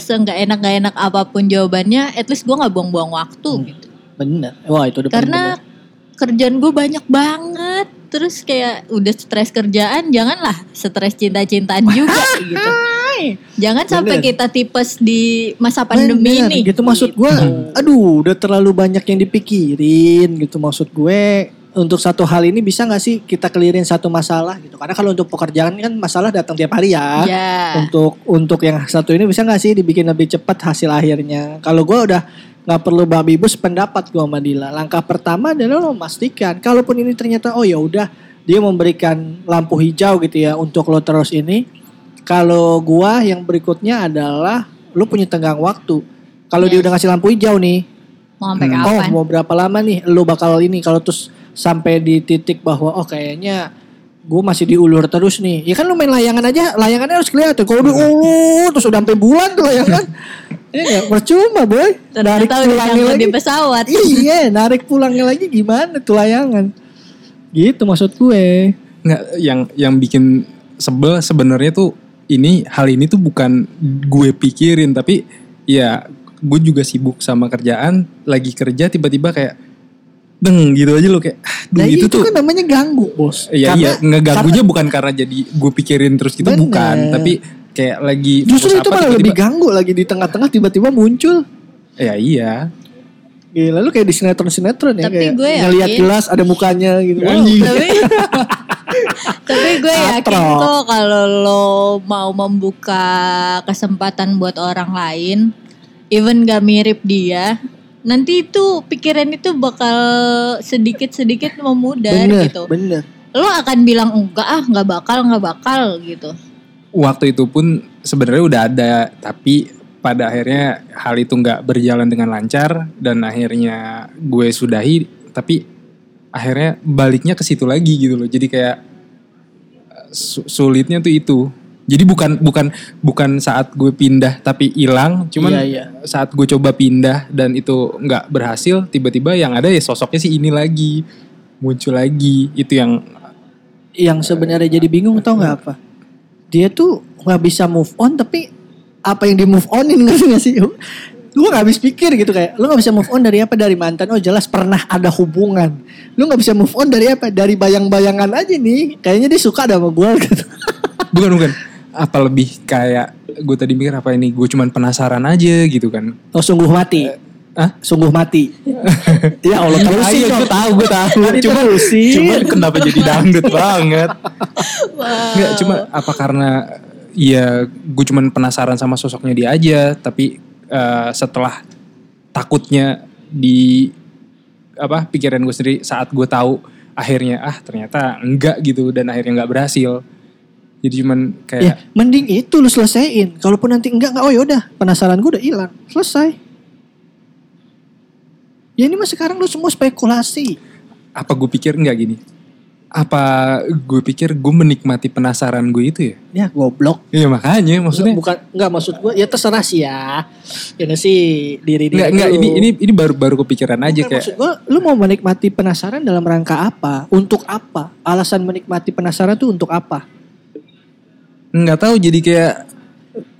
seenggak enak gak enak apa pun jawabannya, at least gue nggak buang-buang waktu Hmm. gitu. Bener. Wah itu udah Karena bener. Kerjaan gue banyak banget. Terus kayak udah stres kerjaan, janganlah stres cinta-cintaan juga gitu. Jangan sampai Bener. kita tipes di masa pandemi Bener, ini. Gitu maksud gue. Aduh udah terlalu banyak yang dipikirin gitu maksud gue. Untuk satu hal ini bisa gak sih kita clearin satu masalah gitu. Karena kalau untuk pekerjaan kan masalah datang tiap hari ya. Ya. Untuk untuk yang satu ini bisa gak sih dibikin lebih cepat hasil akhirnya. Kalau gue udah nggak perlu babi bus pendapat gue sama Dila. Langkah pertama adalah lo memastikan. Kalaupun ini ternyata oh ya udah dia memberikan lampu hijau gitu ya untuk lo terus ini. Kalau gua yang berikutnya adalah lu punya tenggang waktu. Kalau dia Yes. udah ngasih lampu hijau nih, Mau sampai Hmm. oh kapan? mau berapa lama nih lu bakal ini kalau terus sampai di titik bahwa oh kayaknya gue masih diulur terus nih. Ya kan lu main layangan aja, layangannya harus kelihatan. Kalau diulur terus udah sampai bulan tuh layangan. Nggak percuma boy. Narik udah pulangnya lagi. di pesawat. Iya, narik pulangnya lagi gimana tuh layangan. Gitu maksud gue. nggak yang yang bikin sebel sebenarnya tuh ini hal ini tuh bukan gue pikirin tapi ya gue juga sibuk sama kerjaan lagi kerja tiba-tiba kayak deng gitu aja lo kayak aduh Nah itu, itu, tuh kan namanya ganggu bos. Iya iya Karena- ngeganggunya bukan karena jadi gue pikirin terus gitu Bener. bukan tapi kayak lagi Justru itu apa, malah lebih tiba-tiba- ganggu lagi di tengah-tengah tiba-tiba muncul. ya iya Gila lu kayak di sinetron-sinetron ya Tapi kayak gue ngeliat gelas ada mukanya gitu. Wow. Tapi tapi gue yakin kok kalau lo mau membuka kesempatan buat orang lain even gak mirip dia nanti itu pikiran itu bakal sedikit-sedikit memudar Bener, gitu bener. lo akan bilang enggak ah nggak bakal nggak bakal gitu waktu itu pun sebenarnya udah ada tapi pada akhirnya hal itu nggak berjalan dengan lancar dan akhirnya gue sudahi tapi akhirnya baliknya ke situ lagi gitu loh jadi kayak su- sulitnya tuh itu jadi bukan bukan bukan saat gue pindah tapi hilang cuman Iya, iya. saat gue coba pindah dan itu nggak berhasil tiba-tiba yang ada ya sosoknya si ini lagi muncul lagi itu yang Yang sebenarnya jadi bingung tau nggak apa? Dia tuh nggak bisa move on tapi apa yang di move onin ngerti gak sih? Lu gak habis pikir gitu kayak lu gak bisa move on dari apa? Dari mantan oh jelas pernah ada hubungan. Lu gak bisa move on dari apa? Dari bayang-bayangan aja nih kayaknya dia suka ada sama gue gitu. Bukan bukan. Apa lebih kayak gue tadi mikir apa ini gue cuman penasaran aja gitu kan. Oh sungguh mati. Hah? Sungguh mati. ya Allah terusin dong. gue tahu, gue tahu. Cuma, cuma kenapa jadi dangdut banget? Nggak, cuma apa karena ya gue cuman penasaran sama sosoknya dia aja, tapi eh, setelah takutnya di apa pikiran gue sendiri saat gue tahu akhirnya ah ternyata enggak gitu dan akhirnya nggak berhasil. Jadi cuman Ya, kayak mending itu lu selesaiin. Kalaupun nanti enggak enggak oh yaudah penasaran gue udah hilang. Selesai. Ya ini mah sekarang lu semua spekulasi. apa gue pikir enggak gini? Apa gue pikir gue menikmati penasaran gue itu ya? Ya goblok. Iya makanya maksudnya bukan enggak maksud gue ya terserah sih ya. Ya sih diri diri. Enggak, enggak, lu. ini ini ini baru baru kepikiran aja Bukan, kayak maksud gue lu mau menikmati penasaran dalam rangka apa? Untuk apa? Alasan menikmati penasaran tuh untuk apa? nggak tahu jadi kayak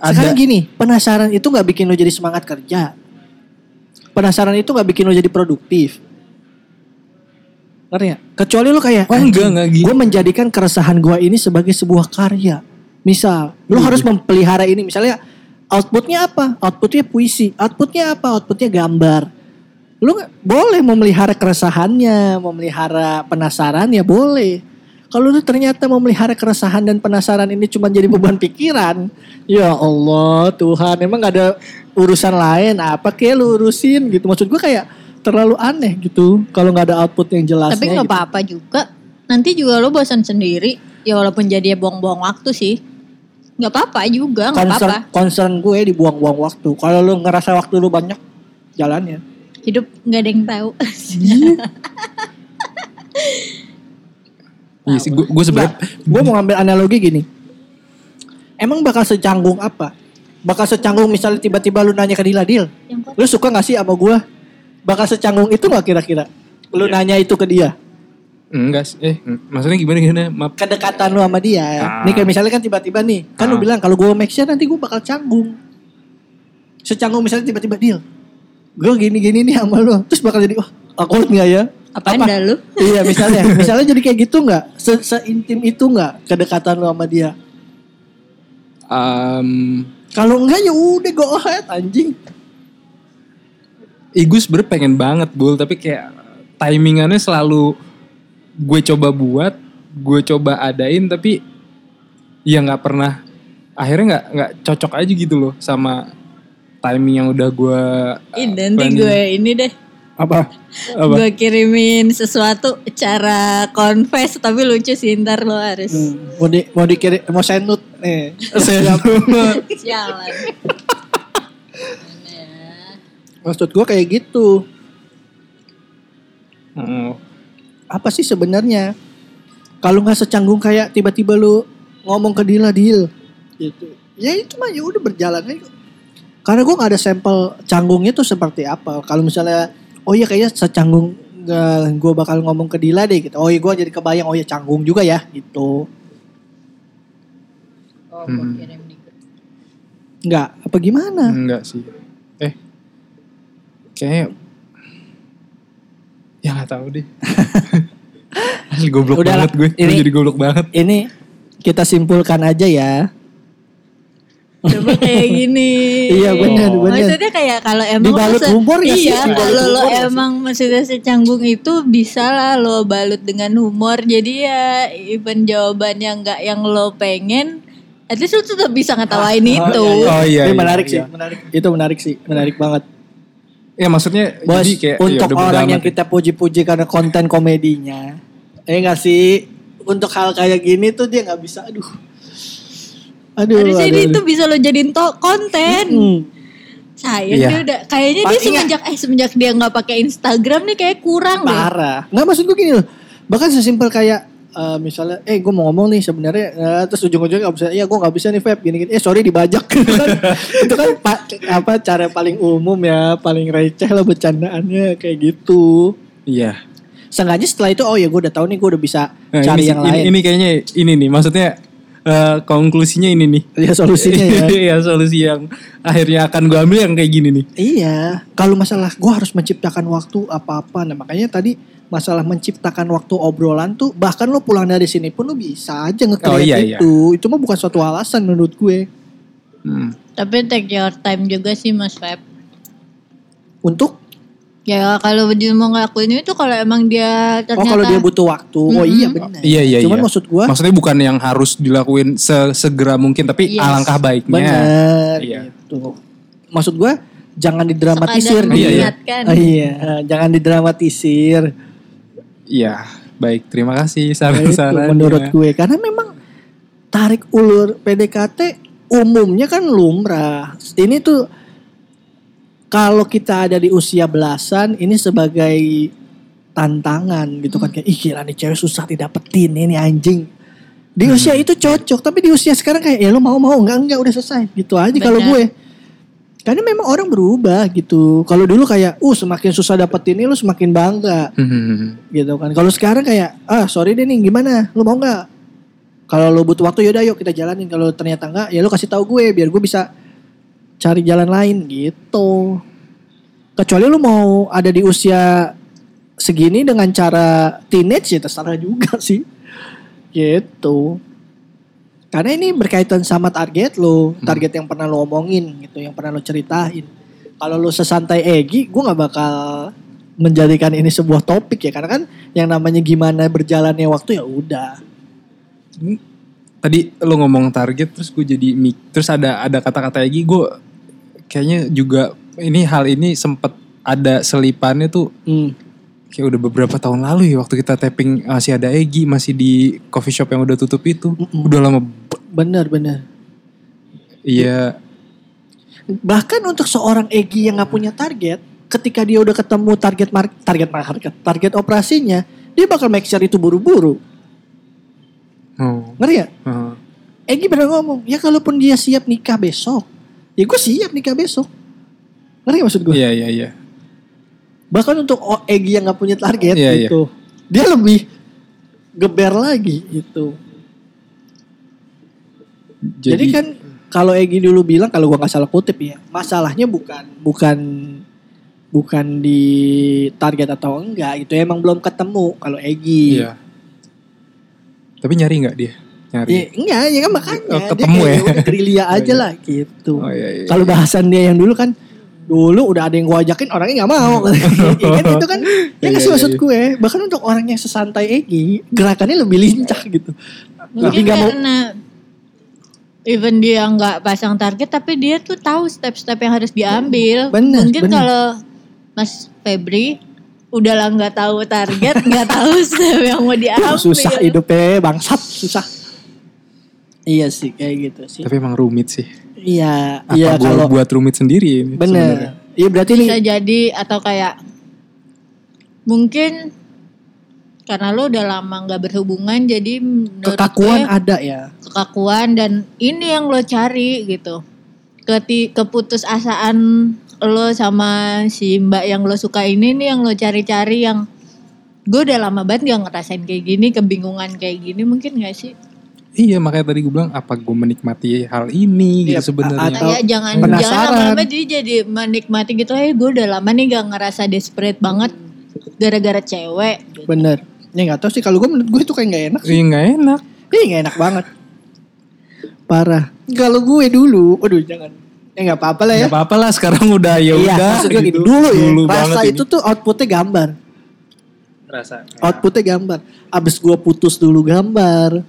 ada Sekarang gini, penasaran itu nggak bikin lo jadi semangat kerja. Penasaran itu nggak bikin lo jadi produktif. Ngerti nggak? Kecuali lo kayak, Oh, enggak, enggak gitu. Gue menjadikan keresahan gue ini sebagai sebuah karya. Misal, lo Iya, harus memelihara ini. Misalnya, outputnya apa? Outputnya puisi. Outputnya apa? Outputnya gambar. Lo boleh memelihara keresahannya, memelihara penasarannya, boleh. Kalau lu ternyata memelihara keresahan dan penasaran ini cuma jadi beban pikiran, ya Allah Tuhan, emang gak ada urusan lain apa kayak lu urusin gitu. Maksud gue kayak terlalu aneh gitu kalau nggak ada output yang jelasnya. Tapi nggak gitu. apa-apa juga. Nanti juga lo bosan sendiri. Ya walaupun jadi buang-buang waktu sih. Nggak apa-apa juga, nggak apa-apa. concern gue dibuang-buang waktu. Kalau lu ngerasa waktu lu banyak, jalannya. Hidup nggak ada yang tahu. Iya sih, gue sebenarnya gue mau ngambil analogi gini. Emang bakal secanggung apa? Bakal secanggung misalnya tiba-tiba lu nanya ke Dila, Dil, lu suka gak sih sama gue? Bakal secanggung itu gak kira-kira? Lu nanya itu ke dia. enggak sih. Eh, maksudnya gimana gimana? Maaf. kedekatan lu sama dia. Ah. Nih kayak misalnya kan tiba-tiba nih, kan lu Ah. bilang kalau gue make sure nanti gue bakal canggung. Secanggung misalnya tiba-tiba deal. Gue gini-gini nih sama lu. Terus bakal jadi, wah awkward gak ya? Apaan dah lu? iya misalnya, misalnya jadi kayak gitu nggak? Se Seintim itu nggak kedekatan lu sama dia? Em, Kalau enggak ya udah go ahead anjing. Ih gue sebenernya pengen banget Bul Tapi kayak timingannya selalu Gue coba buat Gue coba adain Tapi Ya gak pernah Akhirnya gak, nggak cocok aja gitu loh Sama timing yang udah gue Ih, nanti planning. gue ini deh. Apa? Apa? Gue kirimin sesuatu cara confess tapi lucu sih ntar lo harus Hmm, mau di mau dikirim mau senut nih. Saya sialan. Maksud gue kayak gitu. Oh, apa sih sebenarnya kalau nggak secanggung kayak tiba-tiba lu ngomong ke Dila Dil gitu ya itu mah ya udah berjalan aja karena gue nggak ada sampel canggungnya tuh seperti apa kalau misalnya oh iya kayaknya secanggung gue bakal ngomong ke Dila deh gitu. Oh iya gue jadi kebayang oh iya canggung juga ya gitu. Oh, Hmm. gue kirim di grup. nggak apa gimana? Enggak sih. Eh Kayaknya Ya gak tahu deh. Asli goblok Udah banget gue. Gue ini- jadi goblok banget. ini kita simpulkan aja ya Coba kayak gini. Iya, benar, benar. Maksudnya kayak kalau emang Dibalut humor sih? Iya, kalau lo humor nggak sih? emang maksudnya secanggung itu bisa lah lo balut dengan humor. Jadi ya even jawabannya nggak yang lo pengen, at least lo tetap bisa ngetawain itu. Oh iya ini iya, menarik iya. sih menarik itu menarik sih menarik banget Ya maksudnya Bos, jadi kayak ya untuk udah bodo orang yang ya. kita puji-puji karena konten komedinya, eh nggak sih? Untuk hal kayak gini tuh dia nggak bisa, aduh, aduh, Harusnya aduh, itu aduh. bisa lo jadiin to konten. Hmm. Sayang Iya. dia udah kayaknya dia semenjak eh semenjak dia nggak pakai Instagram nih kayak kurang deh. parah. Nggak maksud gue gini loh, bahkan sesimpel kayak eh, misalnya, eh gue mau ngomong nih sebenarnya, eh, terus ujung-ujungnya nggak bisa, iya gue nggak bisa nih Feb, gini-gini, eh sorry dibajak, itu kan, itu kan pa- apa cara paling umum ya, paling receh lah bercandaannya kayak gitu. Iya. Sengaja setelah itu, oh ya gue udah tahu nih, gue udah bisa Nah, cari ini, yang ini, lain. ini kayaknya ini nih maksudnya eh, konklusinya ini nih. Ya solusinya ya. Iya solusi yang akhirnya akan gue ambil yang kayak gini nih. Iya, kalau masalah gue harus menciptakan waktu apa-apa, nah makanya tadi masalah menciptakan waktu obrolan tuh bahkan lo pulang dari sini pun lo bisa aja nge Oh, iya, iya. itu. Itu mah bukan suatu alasan menurut gue. Hmm. Tapi take your time juga sih Mas Feb. Untuk Ya kalau dia mau ngelakuin itu kalau emang dia oh ternyata kalau dia butuh waktu. Oh Mm-mm. iya benar. Iya iya Cuman iya. maksud gua Maksudnya bukan yang harus dilakuin sesegera mungkin tapi Yes. alangkah baiknya. benar Iya. gitu. Maksud gua jangan didramatisir. Sekadar. Iya, iya. Oh, iya, jangan didramatisir. Iya, baik. Terima kasih Nah, itu saran-sarannya. menurut gue karena memang tarik ulur PDKT umumnya kan lumrah. Ini tuh kalau kita ada di usia belasan ini sebagai tantangan gitu kan kayak ih gila nih cewek susah didapetin ini anjing. Di usia itu cocok tapi di usia sekarang kayak ya lu mau mau enggak enggak udah selesai gitu aja kalau gue. Karena memang orang berubah gitu. Kalau dulu kayak uh semakin susah dapetin ini lu semakin bangga Hmm. gitu kan. Kalau sekarang kayak ah sorry deh nih gimana, lu mau nggak? Kalau lu butuh waktu yaudah yuk kita jalanin. Kalau ternyata enggak ya lu kasih tahu gue biar gue bisa cari jalan lain gitu. Kecuali lu mau ada di usia segini dengan cara teenage ya terserah juga sih. Gitu. Karena ini berkaitan sama target lu, target yang pernah lu omongin gitu, yang pernah lu ceritain. Kalau lu sesantai Egi, gue nggak bakal menjadikan ini sebuah topik ya, karena kan yang namanya gimana berjalannya waktu ya udah. Tadi lo ngomong target terus gue jadi mik terus ada ada kata-kata lagi gue kayaknya juga ini hal ini sempet ada selipannya tuh Hmm. kayak udah beberapa tahun lalu ya waktu kita tapping masih ada Egi masih di coffee shop yang udah tutup itu Mm-mm. udah lama Bener bener. iya Bahkan untuk seorang Egi yang nggak punya target, ketika dia udah ketemu target mar- target market, target operasinya, dia bakal make sure itu buru-buru. oh, Ngerti ya? oh. Egi pernah ngomong, ya kalaupun dia siap nikah besok, ya gue siap nikah besok. Ngerti gak maksud gue? iya iya iya Bahkan untuk Egi yang nggak punya target Iya, iya. gitu, dia lebih geber lagi gitu. Jadi, kan kalau Egi dulu bilang kalau gua nggak salah kutip ya, masalahnya bukan bukan bukan di target atau enggak gitu emang belum ketemu kalau Egi. iya tapi nyari nggak dia nyari Ya, enggak, ya kan makanya Oh, dia ketemu kayak ya. udah gerilya aja iya. lah gitu. oh iya iya Kalau bahasan dia yang dulu kan dulu udah ada yang gua ajakin orangnya nggak mau. ya kan itu kan ya Iya, kasih iya, maksud iya. gue. Bahkan untuk orang yang sesantai Egi, gerakannya lebih lincah gitu. Lebih Mungkin nggak mau karena even dia nggak pasang target tapi dia tuh tahu step-step yang harus diambil. Bener, Mungkin bener. kalau Mas Febri udah lah nggak tahu target, nggak tahu step yang mau diambil. susah hidupnya bangsat susah. Iya sih kayak gitu sih. tapi emang rumit sih Iya, apa iya gue kalau buat rumit sendiri ini sebenarnya? bener. Iya berarti nih Bisa jadi atau kayak mungkin karena lo udah lama nggak berhubungan jadi kekakuan gue ada ya. kekakuan dan ini yang lo cari gitu. Keti keputusasaan lo sama si mbak yang lo suka ini nih yang lo cari-cari yang gue udah lama banget gak ngerasain kayak gini kebingungan kayak gini mungkin gak sih Iya makanya tadi gue bilang apa gue menikmati hal ini Iya, gitu sebenarnya. atau kayak jangan penasaran. jangan lama-lama jadi jadi menikmati gitu eh gue udah lama nih gak ngerasa desperate banget gara-gara cewek Bener. Ya nggak tahu sih kalau gue menurut gue itu kayak nggak enak. Iya nggak enak. Iya nggak enak banget. Parah. Kalau gue dulu, aduh jangan. Ya nggak apa-apa lah ya. Gak apa-apa lah sekarang udah ya Iya, udah. maksud gue gitu. dulu ya. Dulu rasa itu tuh outputnya gambar. ini. rasa. Outputnya gambar. Abis gue putus dulu gambar.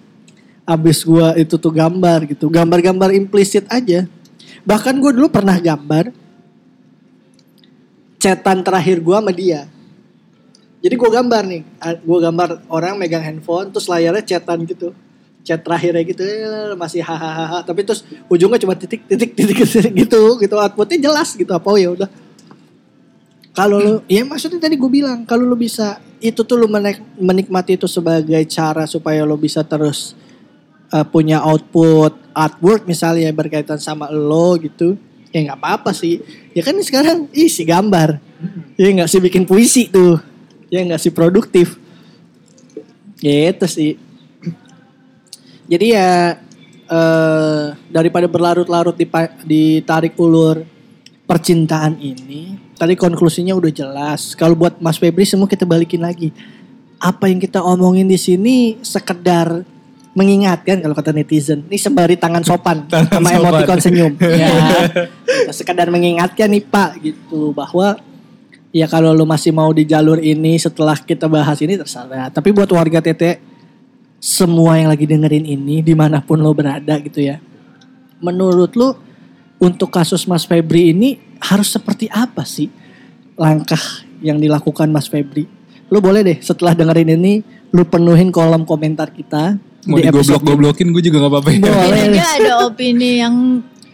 Abis gue itu tuh gambar gitu. Gambar-gambar implisit aja. Bahkan gue dulu pernah gambar. Chatan terakhir gue sama dia. Jadi gue gambar nih. Gue gambar orang megang handphone. Terus layarnya chatan gitu. Chat terakhirnya gitu. eh, Masih hahaha. Tapi terus ujungnya cuma titik titik titik, titik gitu. gitu Outputnya jelas gitu. Apa oh ya udah. Kalau lu, ya maksudnya tadi gue bilang, kalau lu bisa itu tuh menik- menikmati itu sebagai cara supaya lu bisa terus uh, punya output artwork misalnya yang berkaitan sama lo gitu, ya nggak apa-apa sih. Ya kan sekarang isi gambar, ya nggak sih bikin puisi tuh, ya nggak sih produktif. Gitu sih. Jadi ya eh daripada berlarut-larut di ditarik ulur percintaan ini, tadi konklusinya udah jelas. Kalau buat Mas Febri semua kita balikin lagi. Apa yang kita omongin di sini sekedar mengingatkan kalau kata netizen. Ini sembari tangan sopan Tangan sama sopan. emoticon senyum. ya. Sekedar mengingatkan nih Pak gitu bahwa ya kalau lu masih mau di jalur ini setelah kita bahas ini terserah. Tapi buat warga TT semua yang lagi dengerin ini di mana pun lo berada gitu ya. Menurut lu untuk kasus Mas Febri ini harus seperti apa sih langkah yang dilakukan Mas Febri? Lu boleh deh setelah dengerin ini lu penuhin kolom komentar kita Mau di digoblok-goblokin gue juga gak apa-apa ya. Boleh. Ada opini yang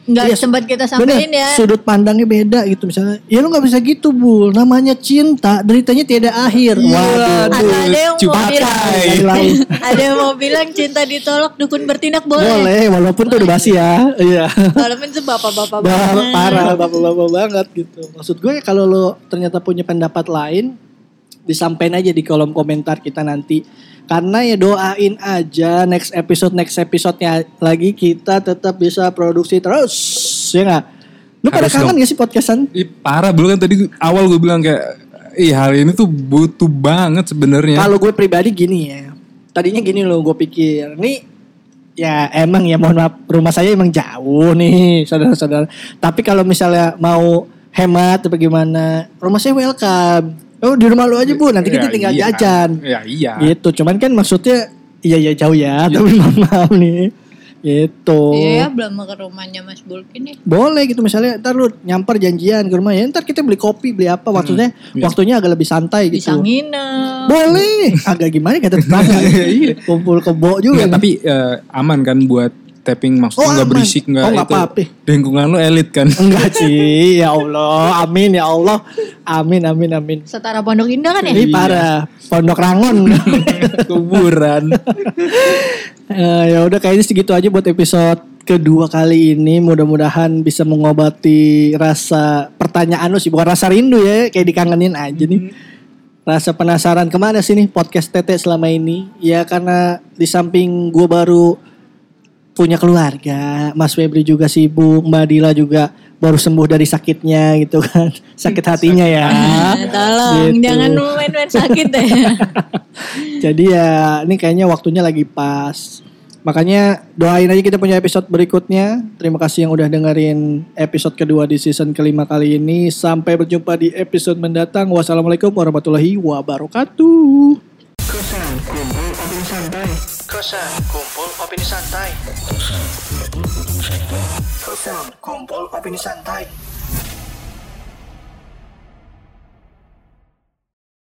nggak Iya, sempat kita Bener, sampaikan ya. sudut pandangnya beda gitu misalnya. Ya lu nggak bisa gitu bu, namanya cinta, deritanya tiada akhir. Waduh, Atau ada yang mau Cupakai. bilang, ada yang mau bilang cinta ditolak dukun bertindak boleh. boleh, walaupun tuh udah basi ya. Iya. Walaupun itu bapak-bapak banget. parah bapak-bapak banget gitu. Maksud gue kalau lo ternyata punya pendapat lain disampaikan aja di kolom komentar kita nanti. Karena ya doain aja next episode next episode-nya lagi kita tetap bisa produksi terus. Ya nggak? Lu pada kangen gak sih podcastan? Ih, parah belum kan tadi awal gue bilang kayak Ih hari ini tuh butuh banget sebenarnya. Kalau gue pribadi gini ya. Tadinya gini loh gue pikir. Nih ya emang ya mohon maaf rumah saya emang jauh nih saudara-saudara. Tapi kalau misalnya mau hemat atau bagaimana, rumah saya welcome. Oh di rumah lu aja bu, nanti kita Ya, tinggal iya. jajan. Ya iya. Gitu. Cuman kan maksudnya iya ya jauh ya, tapi mohon maaf nih. Gitu. Iya ya, belum ke rumahnya Mas Bulki nih. Boleh gitu misalnya ntar lu nyamper janjian ke rumah ya ntar kita beli kopi beli apa maksudnya iya. waktunya agak lebih santai gitu. Bisa nginep. Boleh. Agak gimana kata tetangga. Iya. Kumpul kebo juga. Nih. tapi eh, aman kan buat tapping maksudnya Oh, nggak berisik nggak Oh, itu. apa-apa. Lingkungan lu elit kan. Enggak sih. Ya Allah. Amin ya Allah. Amin amin amin. Setara Pondok Indah kan ya? Ini parah. Pondok Rangon. Kuburan. Eh, ya udah kayaknya segitu aja buat episode kedua kali ini. Mudah-mudahan bisa mengobati rasa pertanyaan lu sih, bukan rasa rindu ya, kayak dikangenin aja nih. Rasa penasaran ke mana sih nih podcast Tete selama ini? Ya karena di samping gue baru punya keluarga, Mas Febri juga sibuk, Mbak Dila juga baru sembuh dari sakitnya gitu kan, sakit hatinya ya. Nah, tolong Gitu. jangan main-main sakit ya. Jadi ya ini kayaknya waktunya lagi pas. Makanya doain aja kita punya episode berikutnya. Terima kasih yang udah dengerin episode kedua di season kelima kali ini. Sampai berjumpa di episode mendatang. Wassalamualaikum warahmatullahi wabarakatuh. Kosan kumpul opini santai. Kosan kumpul opini santai.